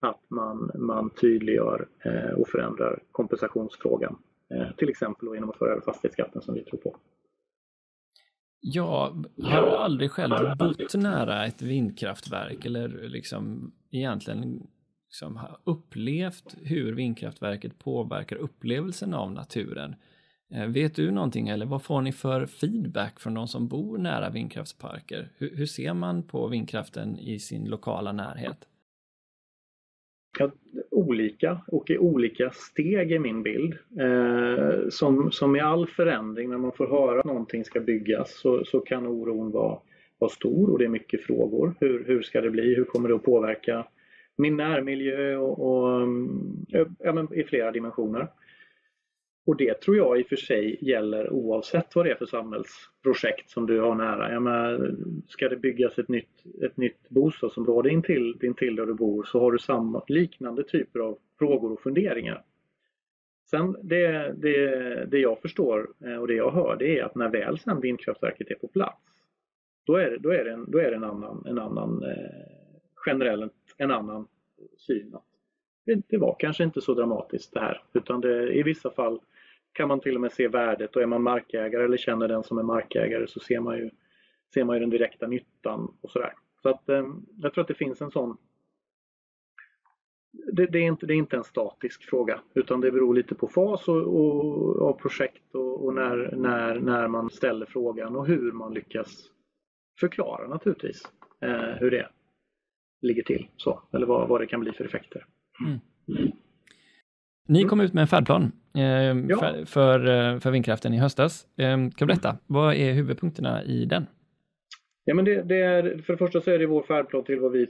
S2: att man, man tydliggör eh, och förändrar kompensationsfrågan. Eh, till exempel genom att föra över fastighetsskatten som vi tror på.
S1: Jag har aldrig själv bott nära ett vindkraftverk eller liksom egentligen liksom har upplevt hur vindkraftverket påverkar upplevelsen av naturen. Eh, vet du någonting eller vad får ni för feedback från de som bor nära vindkraftsparker? Hur, hur ser man på vindkraften i sin lokala närhet?
S2: Ja, olika och i olika steg är min bild. Eh, som, som i all förändring, när man får höra att någonting ska byggas så, så kan oron vara, vara stor och det är mycket frågor. Hur, hur ska det bli? Hur kommer det att påverka min närmiljö och, och mm, ja, men i flera dimensioner. Och det tror jag i och för sig gäller oavsett vad det är för samhällsprojekt som du har nära. Jag menar, ska det byggas ett nytt, ett nytt bostadsområde intill, intill där du bor så har du samma, liknande typer av frågor och funderingar. Sen det, det, det jag förstår eh, och det jag hör det är att när väl sen vindkraftverket är på plats då är, då är det en, då är det en annan, en annan eh, en annan syn. att det, var kanske inte så dramatiskt det här utan det, i vissa fall kan man till och med se värdet och är man markägare eller känner den som är markägare så ser man ju, ser man ju den direkta nyttan och sådär. Så att eh, jag tror att det finns en sån det, det, är inte, det är inte en statisk fråga utan det beror lite på fas och, och, och projekt och, och, när, när, när man ställer frågan och hur man lyckas förklara naturligtvis eh, hur det är ligger till. Så, eller vad, vad det kan bli för effekter. Mm.
S1: Ni kom ut med en färdplan eh, ja. för, för, eh, för, vindkraften i höstas. Eh, kan du berätta, vad är huvudpunkterna i den?
S2: Ja, men det, det, är, för det första så är det vår färdplan till vad vi,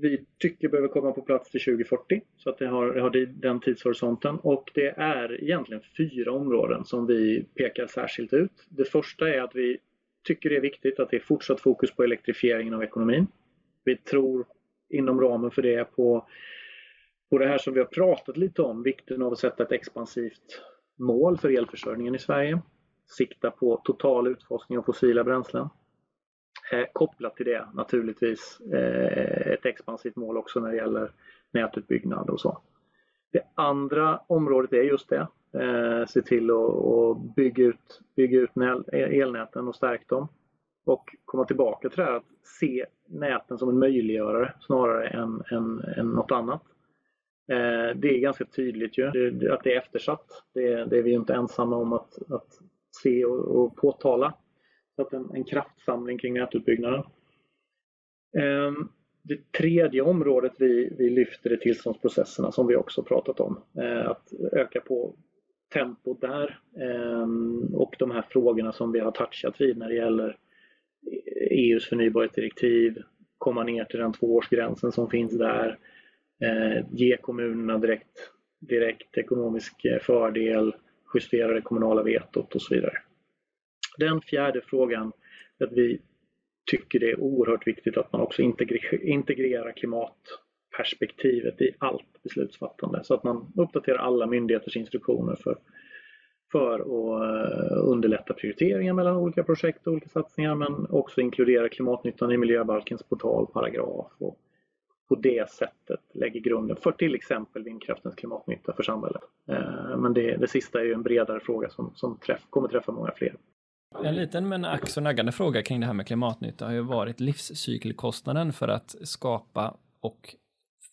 S2: vi tycker behöver komma på plats till 2040. Så att det har, det har den tidshorisonten. Och det är egentligen fyra områden som vi pekar särskilt ut. Det första är att vi tycker det är viktigt att det är fortsatt fokus på elektrifieringen av ekonomin. Vi tror inom ramen för det på, på det här som vi har pratat lite om, vikten av att sätta ett expansivt mål för elförsörjningen i Sverige. Sikta på total utfasning av fossila bränslen. Eh, kopplat till det naturligtvis eh, ett expansivt mål också när det gäller nätutbyggnad och så. Det andra området är just det, eh, se till att bygga ut, bygga ut elnäten och stärka dem. Och komma tillbaka till det här att se näten som en möjliggörare snarare än, än, än något annat. Eh, det är ganska tydligt ju att det är eftersatt. Det, det är vi inte ensamma om att, att se och, och påtala. Så att en, en kraftsamling kring nätutbyggnaden. Eh, det tredje området vi, vi lyfter är tillståndsprocesserna som vi också pratat om. Eh, att öka på tempot där ehm, och de här frågorna som vi har touchat vid när det gäller EUs förnybarhetsdirektiv, komma ner till den tvåårsgränsen som finns där, eh, ge kommunerna direkt, direkt ekonomisk eh, fördel, justera det kommunala vetot och så vidare. Den fjärde frågan är att vi tycker det är oerhört viktigt att man också integrerar klimatperspektivet i allt beslutsfattande så att man uppdaterar alla myndigheters instruktioner för, för att eh, underlätta prioriteringar mellan olika projekt och olika satsningar men också inkludera klimatnyttan i miljöbalkens portalparagraf och på det sättet lägger grunden för till exempel vindkraftens klimatnytta för samhället. Eh, men det, det sista är ju en bredare fråga som, som träff, kommer träffa många fler.
S1: En liten men ack så naggande fråga kring det här med klimatnytta har ju varit livscykelkostnaden för att skapa och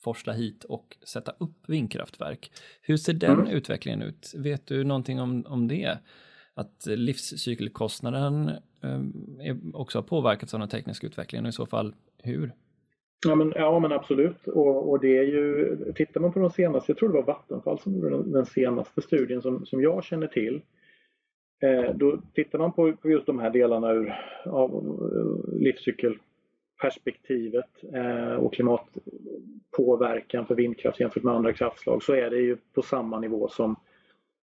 S1: forsla hit och sätta upp vindkraftverk. Hur ser den mm. utvecklingen ut? Vet du någonting om, om det? Att livscykelkostnaden eh, också har påverkats av den tekniska utvecklingen och i så fall hur?
S2: Ja men, ja, men absolut. Och, och, det är ju, tittar man på de senaste, jag tror det var Vattenfall som gjorde den, den senaste studien som, som jag känner till, Eh, då tittar man på, just de här delarna ur av eh, perspektivet eh, och klimatpåverkan för vindkraft jämfört med andra kraftslag så är det ju på samma nivå som,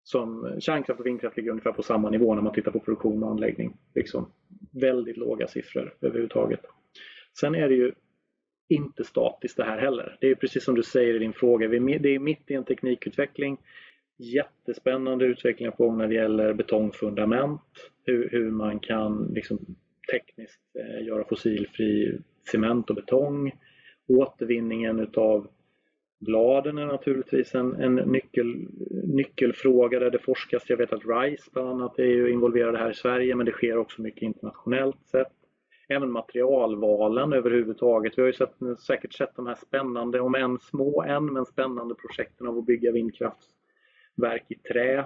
S2: som kärnkraft och vindkraft ligger ungefär på samma nivå när man tittar på produktion och anläggning. Liksom väldigt låga siffror överhuvudtaget. Sen är det ju inte statiskt det här heller. Det är precis som du säger i din fråga, det är mitt i en teknikutveckling jättespännande utvecklingar på gång när det gäller betongfundament. Hur, hur man kan liksom tekniskt eh, göra fossilfri cement och betong. Återvinningen utav bladen är naturligtvis en, en nyckel, nyckelfråga där det forskas. Jag vet att RISE bland annat är ju involverade här i Sverige men det sker också mycket internationellt sett. Även materialvalen överhuvudtaget. Vi har ju sett, säkert sett de här spännande, om än små än, men spännande projekten av att bygga vindkraftverk i trä.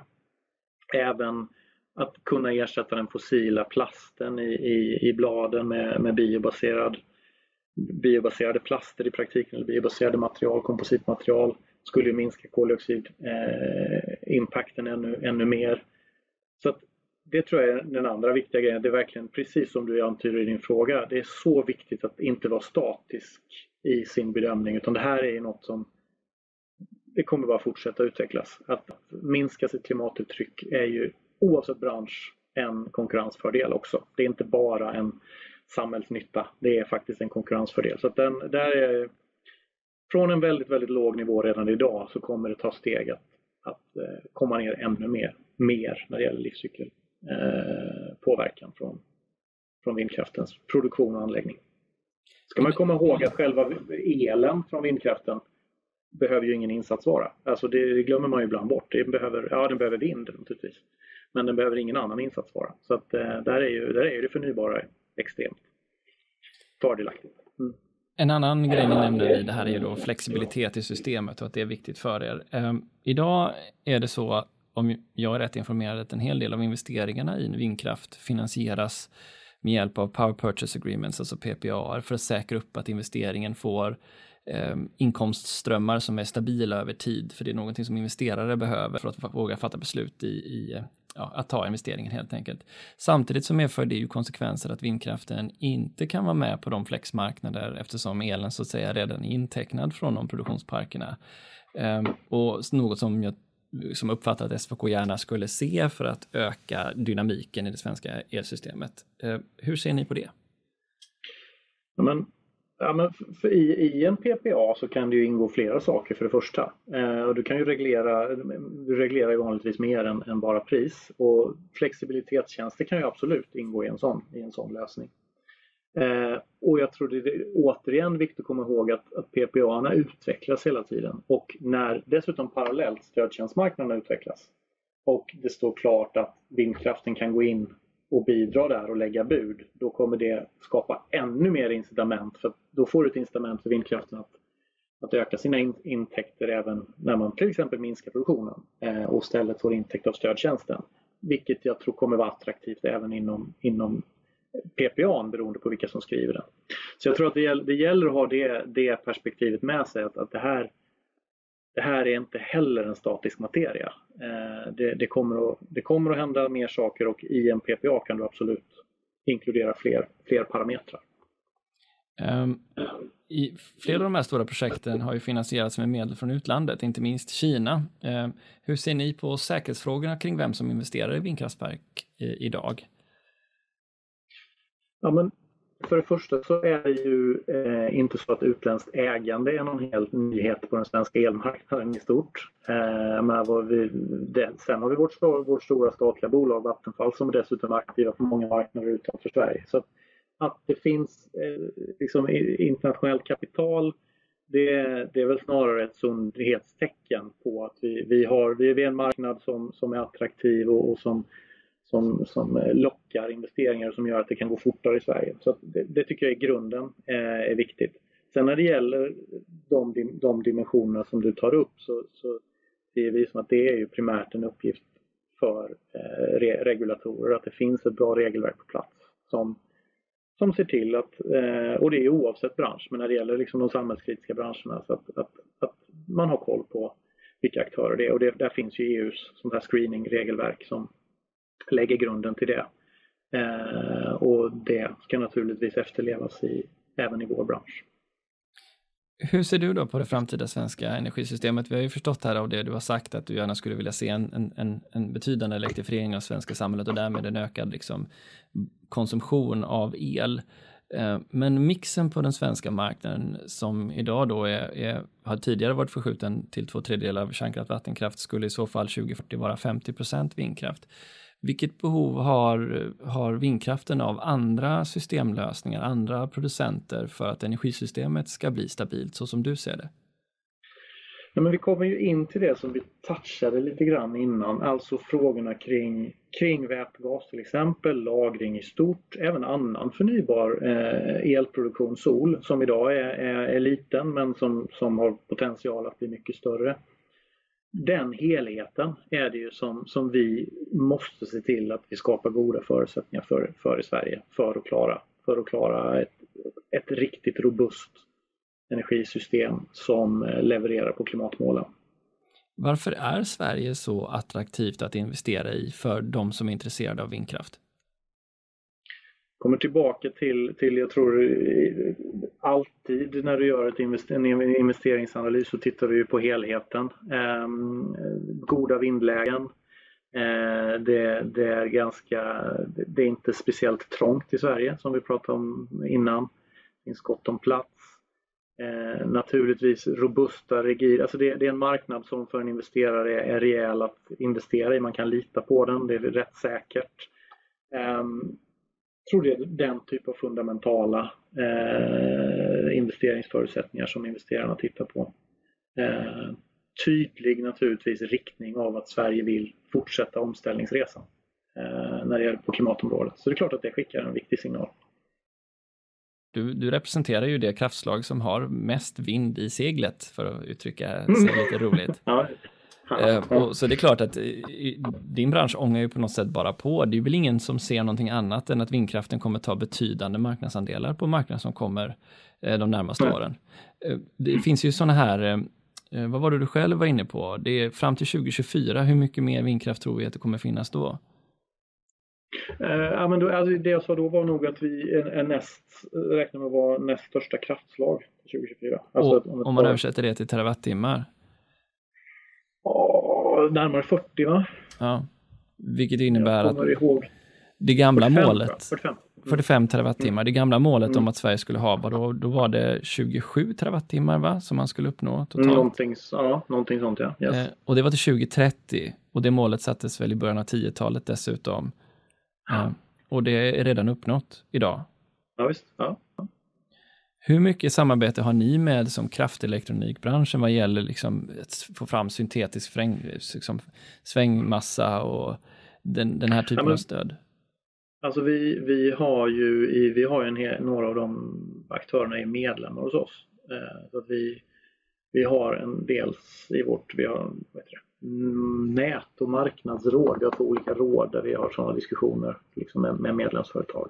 S2: Även att kunna ersätta den fossila plasten i, i, i bladen med, med biobaserad, biobaserade plaster i praktiken, eller biobaserade material, kompositmaterial, skulle minska koldioxidimpakten eh, ännu, ännu mer. Så att det tror jag är den andra viktiga grejen. Det är verkligen precis som du antyder i din fråga. Det är så viktigt att inte vara statisk i sin bedömning utan det här är något som det kommer bara fortsätta utvecklas. Att minska sitt klimatuttryck är ju oavsett bransch en konkurrensfördel också. Det är inte bara en samhällsnytta, det är faktiskt en konkurrensfördel. Så den, där är, från en väldigt, väldigt låg nivå redan idag så kommer det ta steg att, att eh, komma ner ännu mer, mer när det gäller livscykelpåverkan eh, från, från vindkraftens produktion och anläggning. Ska man komma ihåg att själva elen från vindkraften behöver ju ingen insatsvara. Alltså det, det glömmer man ju ibland bort. Det behöver, ja, den behöver vind naturligtvis. Men den behöver ingen annan insatsvara. Så att, eh, där, är ju, där är det förnybara extremt fördelaktigt. Mm.
S1: En annan grej ni nämnde i det här är ju då flexibilitet i systemet och att det är viktigt för er. Eh, idag är det så, om jag är rätt informerad, att en hel del av investeringarna i vindkraft finansieras med hjälp av Power Purchase Agreements, alltså PPA, för att säkra upp att investeringen får eh, inkomstströmmar som är stabila över tid, för det är någonting som investerare behöver för att våga fatta beslut i, i ja, att ta investeringen helt enkelt. Samtidigt så medför det ju konsekvenser att vindkraften inte kan vara med på de flexmarknader eftersom elen så att säga redan är intecknad från de produktionsparkerna. Ehm, och något som jag som uppfattar att SVK gärna skulle se för att öka dynamiken i det svenska elsystemet. Ehm, hur ser ni på det?
S2: Ja, men Ja, men för i, I en PPA så kan det ju ingå flera saker för det första. Eh, och du kan ju reglera, du reglerar ju vanligtvis mer än, än, bara pris. Och flexibilitetstjänster kan ju absolut ingå i en sån, i en sån lösning. Eh, och jag tror det är återigen viktigt att komma ihåg att, att PPA utvecklas hela tiden. Och när dessutom parallellt stödtjänstmarknaderna utvecklas och det står klart att vindkraften kan gå in och bidra där och lägga bud, då kommer det skapa ännu mer incitament. För då får du ett incitament för vindkraften att, att öka sina in, intäkter även när man till exempel minskar produktionen eh, och istället får intäkt av stödtjänsten. Vilket jag tror kommer vara attraktivt även inom, inom PPA beroende på vilka som skriver den. Så jag tror att det gäller, det gäller att ha det, det perspektivet med sig att, att det här det här är inte heller en statisk materia. Eh, det, det, kommer att, det kommer att hända mer saker och i en PPA kan du absolut inkludera fler, fler parametrar.
S1: Um, i, flera av de här stora projekten har ju finansierats med medel från utlandet, inte minst Kina. Um, hur ser ni på säkerhetsfrågorna kring vem som investerar i vindkraftverk i, idag?
S2: Ja, men för det första så är det ju eh, inte så att utländskt ägande är någon helt nyhet på den svenska elmarknaden i stort. Eh, men vi, det, sen har vi vårt, vårt stora statliga bolag Vattenfall som är dessutom är aktiva på många marknader utanför Sverige. Så att, att det finns eh, liksom internationellt kapital det, det, är väl snarare ett sundhetstecken på att vi, vi, har, vi är en marknad som, som är attraktiv och, och som som, som eh, lockar investeringar och som gör att det kan gå fortare i Sverige. Så det, det, tycker jag i grunden eh, är viktigt. Sen när det gäller de, de dimensionerna som du tar upp så, så ser vi som att det är ju primärt en uppgift för eh, re, regulatorer att det finns ett bra regelverk på plats som, som ser till att, eh, och det är oavsett bransch, men när det gäller liksom de samhällskritiska branscherna, så att, att, att man har koll på vilka aktörer det är. Och det, där finns ju EUs sånt här screening-regelverk som, lägger grunden till det. Eh, och det ska naturligtvis efterlevas i, även i vår bransch.
S1: Hur ser du då på det framtida svenska energisystemet? Vi har ju förstått här av det du har sagt att du gärna skulle vilja se en, en, en betydande elektrifiering av svenska samhället och därmed en ökad liksom, konsumtion av el. Eh, men mixen på den svenska marknaden som idag då är, är, har tidigare varit förskjuten till två tredjedelar av kärnkraft vattenkraft skulle i så fall 2040 vara 50 procent vindkraft. Vilket behov har, har vindkraften av andra systemlösningar, andra producenter för att energisystemet ska bli stabilt så som du ser det?
S2: Ja, men vi kommer ju in till det som vi touchade lite grann innan, alltså frågorna kring, kring vätgas till exempel, lagring i stort, även annan förnybar eh, elproduktion, sol, som idag är, är, är, liten men som, som har potential att bli mycket större den helheten är det ju som, som vi måste se till att vi skapar goda förutsättningar för, för i Sverige för att klara, för att klara ett, ett riktigt robust energisystem som levererar på klimatmålen.
S1: Varför är Sverige så attraktivt att investera i för de som är intresserade av vindkraft?
S2: kommer tillbaka till, till, jag tror alltid när du gör ett invester en investeringsanalys så tittar du på helheten. Eh, goda vindlägen. Eh, det, det, är ganska, det är inte speciellt trångt i Sverige som vi pratade om innan. Det finns gott om plats. Eh, naturligtvis robusta, rigida, alltså det, det, är en marknad som för en investerare är rejäl att investera i. Man kan lita på den, det är rätt säkert. Eh, tror det är den typ av fundamentala eh, investeringsförutsättningar som investerarna tittar på. Eh, tydlig naturligtvis riktning av att Sverige vill fortsätta omställningsresan eh, när det gäller på klimatområdet. Så det är klart att det skickar en viktig signal.
S1: Du, du, representerar ju det kraftslag som har mest vind i seglet, för att uttrycka sig lite roligt.
S2: ja,
S1: Eh, och, så det är klart att din bransch ångar ju på något sätt bara på. Det är väl ingen som ser någonting annat än att vindkraften kommer ta betydande marknadsandelar på marknaden som kommer de närmaste åren. Det finns ju sådana här vad var det du själv var inne på? Det är fram till 2024, hur mycket mer vindkraft tror vi att det kommer finnas då?
S2: Uh, ja, men då, alltså det jag sa då var nog att vi är, är näst, räknar med att vara näst största kraftslag 2024.
S1: Alltså om man översätter det till terawattimmar?
S2: Närmare 40 va?
S1: Ja, vilket innebär
S2: att
S1: ihåg. det gamla 45, målet,
S2: 45.
S1: 45 terawattimmar, mm. det gamla målet mm. om att Sverige skulle ha, då, då var det 27 terawattimmar va, som man skulle uppnå totalt?
S2: Någonting, ja, någonting sånt ja. Yes. Eh,
S1: och det var till 2030 och det målet sattes väl i början av 10-talet dessutom. Ja. Och det är redan uppnått idag.
S2: Ja, visst. Ja.
S1: Hur mycket samarbete har ni med som kraftelektronikbranschen vad gäller liksom att få fram syntetisk fräng, liksom svängmassa och den, den här typen ja, men, av stöd?
S2: Alltså vi, vi har ju, i, vi har ju en, några av de aktörerna är medlemmar hos oss. Eh, så att vi, vi har en dels i vårt, vi har det, nät och marknadsråd. Vi har två olika råd där vi har sådana diskussioner liksom med, med medlemsföretag.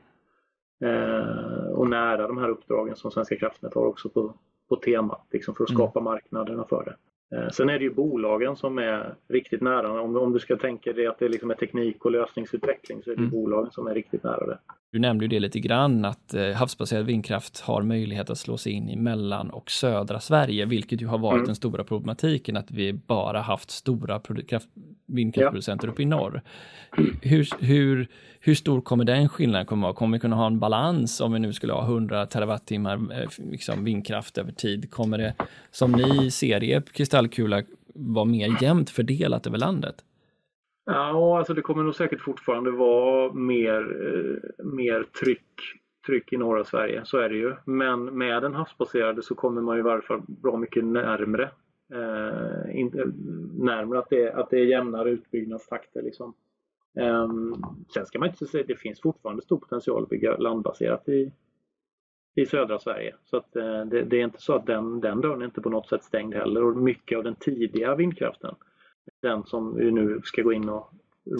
S2: Eh, och nära de här uppdragen som Svenska kraftnät har också på, på temat liksom för att mm. skapa mm. marknaderna för det. Eh, sen är det ju bolagen som är riktigt nära. Om, om du ska tänka dig att det liksom är teknik och lösningsutveckling så är det mm. bolagen som är riktigt nära det.
S1: Du nämnde ju det lite grann att eh, havsbaserad vindkraft har möjlighet att slå sig in i mellan och södra Sverige, vilket ju har varit mm. den stora problematiken att vi bara haft stora vindkraftproducenter ja. uppe i norr. Hur, hur, hur stor kommer den skillnaden komma vara? Kommer vi kunna ha en balans om vi nu skulle ha 100 terawattimmar eh, liksom vindkraft över tid? Kommer det, som ni ser i er kristallkula, vara mer jämnt fördelat över landet?
S2: Ja, alltså det kommer nog säkert fortfarande vara mer, eh, mer tryck, tryck i norra Sverige, så är det ju. Men med den havsbaserade så kommer man i varje fall bra mycket närmre. Eh, in, att det, att det är jämnare utbyggnadstakter. Liksom. Eh, sen ska man inte säga att det finns fortfarande stor potential att bygga landbaserat i, i södra Sverige. Så att, eh, det, det, är inte så att den, den dörren är inte på något sätt stängd heller. Och mycket av den tidiga vindkraften den som vi nu ska gå in och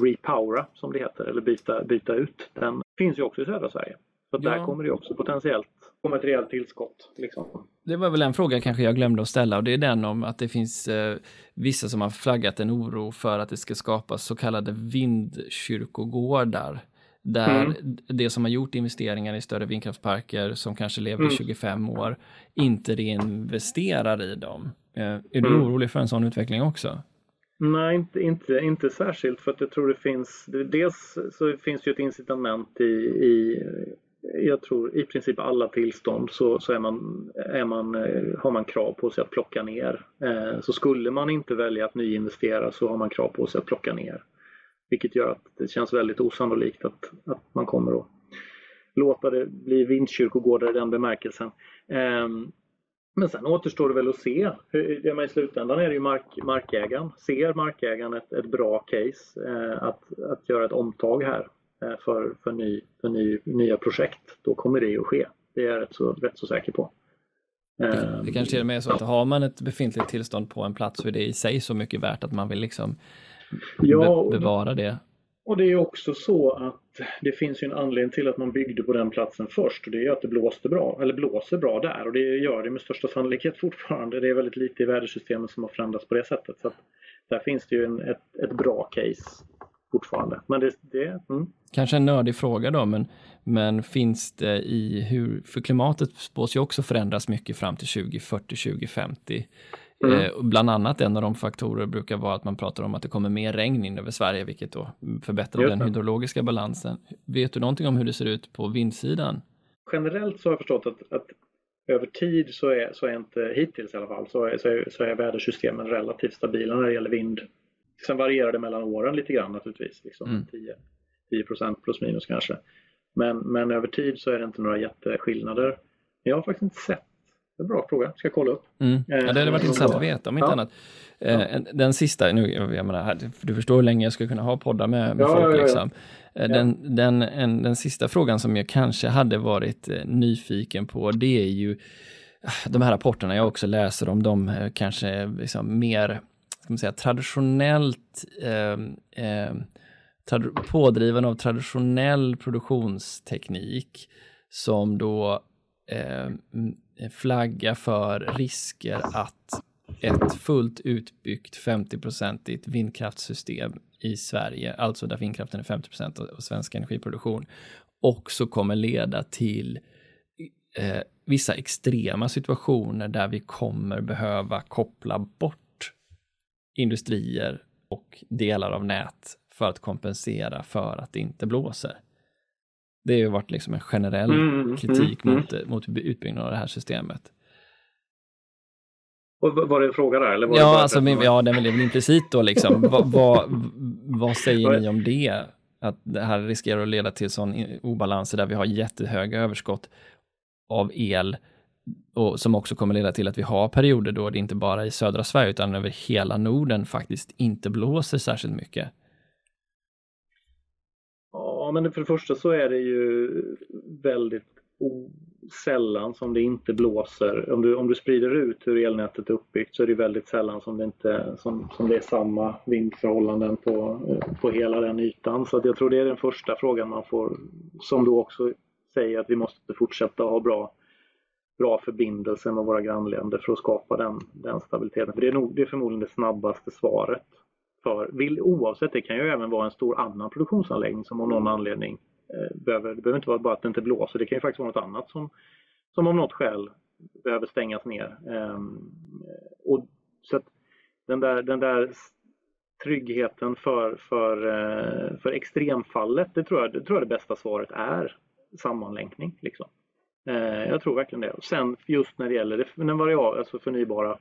S2: repowera som det heter eller byta, byta ut. Den finns ju också i södra Sverige. Så ja. där kommer det också potentiellt komma ett rejält tillskott. Liksom.
S1: Det var väl en fråga kanske jag glömde att ställa och det är den om att det finns eh, vissa som har flaggat en oro för att det ska skapas så kallade vindkyrkogårdar. Där mm. det som har gjort investeringar i större vindkraftsparker som kanske lever i mm. 25 år inte reinvesterar i dem. Eh, är du mm. orolig för en sån utveckling också?
S2: Nej, inte, inte, inte särskilt för att jag tror det finns, dels så finns det ju ett incitament i, i jag tror i princip alla tillstånd så, så är man, är man, eh, har man krav på sig att plocka ner. Eh, så skulle man inte välja att nyinvestera så har man krav på sig att plocka ner. Vilket gör att det känns väldigt osannolikt att, att man kommer att låta det bli vindkyrkogårdar i den bemärkelsen. Ehm, men sen återstår det väl att se. I slutändan är det ju mark, markägaren. Ser markägaren ett, ett bra case eh, att, att göra ett omtag här eh, för, för, ny, för ny, nya projekt, då kommer det att ske. Det är jag rätt så, rätt så säker på.
S1: Det, det kanske till och med är så att har man ett befintligt tillstånd på en plats så är det i sig så mycket värt att man vill liksom ja, be bevara det.
S2: Och det är också så att det finns ju en anledning till att man byggde på den platsen först och det är att det blåste bra, eller blåser bra där och det gör det med största sannolikhet fortfarande. Det är väldigt lite i vädersystemet som har förändrats på det sättet. Så där finns det ju en, ett, ett bra case fortfarande. Men det, det mm.
S1: Kanske en nördig fråga då, men, men finns det i hur, för klimatet spås ju också förändras mycket fram till 2040, 2050. Mm. Eh, bland annat en av de faktorer brukar vara att man pratar om att det kommer mer regn in över Sverige, vilket då förbättrar den hydrologiska balansen. Vet du någonting om hur det ser ut på vindsidan?
S2: Generellt så har jag förstått att, att över tid så är, så är inte, hittills i alla fall, så är, så är, så är vädersystemen relativt stabila när det gäller vind. Sen varierar det mellan åren lite grann naturligtvis, liksom mm. 10, 10% plus minus kanske. Men, men över tid så är det inte några jätteskillnader. Jag har faktiskt inte sett en bra fråga, ska kolla upp.
S1: Mm. Ja, det hade varit eh, intressant att veta om inte ja. annat. Eh, den sista, nu, jag menar, du förstår hur länge jag skulle kunna ha poddar med, med ja, folk. Liksom. Eh, den, den, en, den sista frågan som jag kanske hade varit nyfiken på, det är ju de här rapporterna jag också läser om, de kanske liksom mer ska man säga, traditionellt eh, eh, trad pådriven av traditionell produktionsteknik som då eh, Eh, flagga för risker att ett fullt utbyggt 50-procentigt vindkraftssystem i Sverige, alltså där vindkraften är 50 procent av svensk energiproduktion, också kommer leda till eh, vissa extrema situationer där vi kommer behöva koppla bort industrier och delar av nät för att kompensera för att det inte blåser. Det har ju varit liksom en generell mm, mm, mm kritik mm, mot, mm. mot utbyggnaden av det här systemet.
S2: Och var det en fråga där? Eller var
S1: ja, alltså, men, ja, den är väl implicit då liksom. vad, vad, vad säger ni om det? Att det här riskerar att leda till sån obalanser där vi har jättehöga överskott av el och som också kommer leda till att vi har perioder då det inte bara i södra Sverige utan över hela Norden faktiskt inte blåser särskilt mycket.
S2: Ja, men för det första så är det ju väldigt sällan som det inte blåser. Om du, om du sprider ut hur elnätet är uppbyggt så är det väldigt sällan som det, inte, som, som det är samma vindförhållanden på, på hela den ytan. Så jag tror det är den första frågan man får, som då också säger att vi måste fortsätta ha bra, bra förbindelser med våra grannländer för att skapa den, den stabiliteten. För det är, nog, det är förmodligen det snabbaste svaret. För, vill, oavsett, det kan ju även vara en stor annan produktionsanläggning som av någon anledning eh, behöver, det behöver inte vara bara att det inte blåser, det kan ju faktiskt vara något annat som, som av något skäl behöver stängas ner. Um, och, så den där, den där tryggheten för, för, uh, för extremfallet, det tror, jag, det tror jag det bästa svaret är sammanlänkning. Liksom. Uh, jag tror verkligen det. Sen just när det gäller den variabla, alltså förnybara,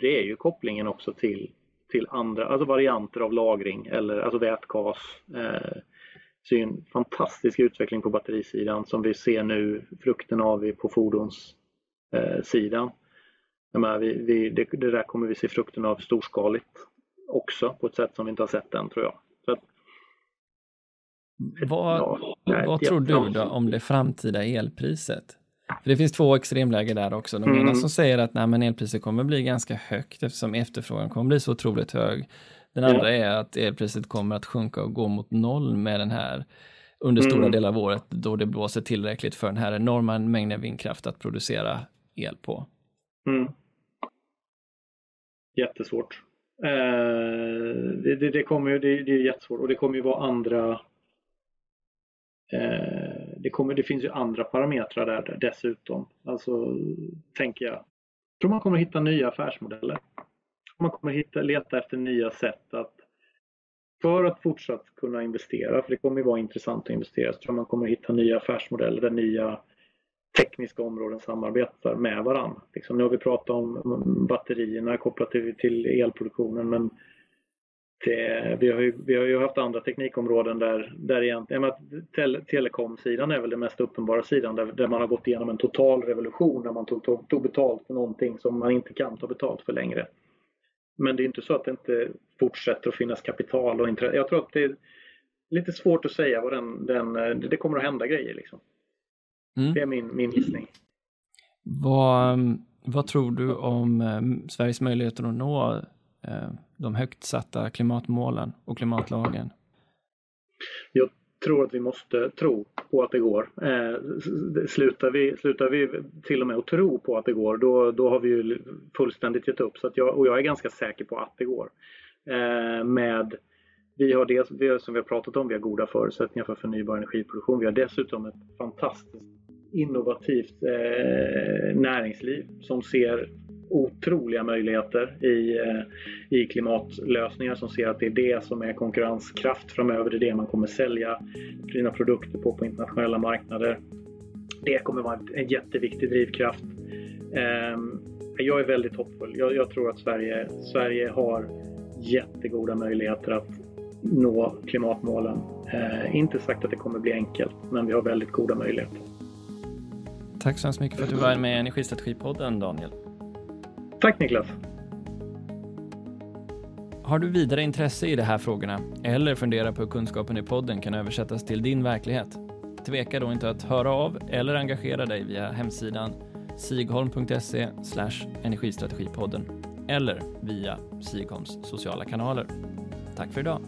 S2: det är ju kopplingen också till till andra, alltså varianter av lagring eller alltså vätgas. Eh, så är en fantastisk utveckling på batterisidan som vi ser nu frukten av på fordonssidan. Eh, vi, vi, det, det, där kommer vi se frukten av storskaligt också på ett sätt som vi inte har sett än tror jag. Att,
S1: vad, ja, vad tror du då om det framtida elpriset? För det finns två extremläger där också. De mm. ena som säger att nej, men elpriset kommer bli ganska högt eftersom efterfrågan kommer bli så otroligt hög. Den andra ja. är att elpriset kommer att sjunka och gå mot noll med den här under stora mm. delar av året då det blåser tillräckligt för den här enorma mängden vindkraft att producera el på. Mm.
S2: Jättesvårt. Eh, det, det, det, kommer, det, det är jättesvårt och det kommer ju vara andra eh, det, kommer, det finns ju andra parametrar där dessutom. Alltså, tänker jag. Jag tror man kommer hitta nya affärsmodeller. Man kommer hitta, leta efter nya sätt att för att fortsatt kunna investera, för det kommer ju vara intressant att investera, så tror jag man kommer hitta nya affärsmodeller där nya tekniska områden samarbetar med varandra. Liksom, nu har vi pratat om batterierna kopplat till, till elproduktionen men det, vi, har ju, vi har ju haft andra teknikområden där, där egentligen, tele, telekomsidan är väl den mest uppenbara sidan där, där man har gått igenom en total revolution när man tog, tog, tog betalt för någonting som man inte kan ta betalt för längre. Men det är inte så att det inte fortsätter att finnas kapital och intresse. Jag tror att det är lite svårt att säga vad den, den det kommer att hända grejer liksom. Mm. Det är min, min gissning.
S1: Vad, vad tror du om eh, Sveriges möjligheter att nå Eh, de högt satta klimatmålen och klimatlagen?
S2: Jag tror att vi måste tro på att det går. Eh, slutar, vi, slutar vi till och med att tro på att det går, då, då har vi ju fullständigt gett upp. Så att jag, och jag är ganska säker på att det går. Eh, med vi har dels, vi har, som vi har pratat om, vi har goda förutsättningar för förnybar energiproduktion. Vi har dessutom ett fantastiskt innovativt eh, näringsliv som ser otroliga möjligheter i, eh, i klimatlösningar som ser att det är det som är konkurrenskraft framöver. Det är det man kommer sälja sina produkter på på internationella marknader. Det kommer vara en jätteviktig drivkraft. Ehm, jag är väldigt hoppfull. Jag, jag tror att Sverige, Sverige har jättegoda möjligheter att nå klimatmålen. Eh, inte sagt att det kommer bli enkelt, men vi har väldigt goda möjligheter.
S1: Tack så hemskt mycket för att du var med i Energistrategipodden, Daniel.
S2: Tack Niklas!
S1: Har du vidare intresse i de här frågorna eller funderar på hur kunskapen i podden kan översättas till din verklighet? Tveka då inte att höra av eller engagera dig via hemsidan sigholm.se energistrategipodden eller via Sigholms sociala kanaler. Tack för idag!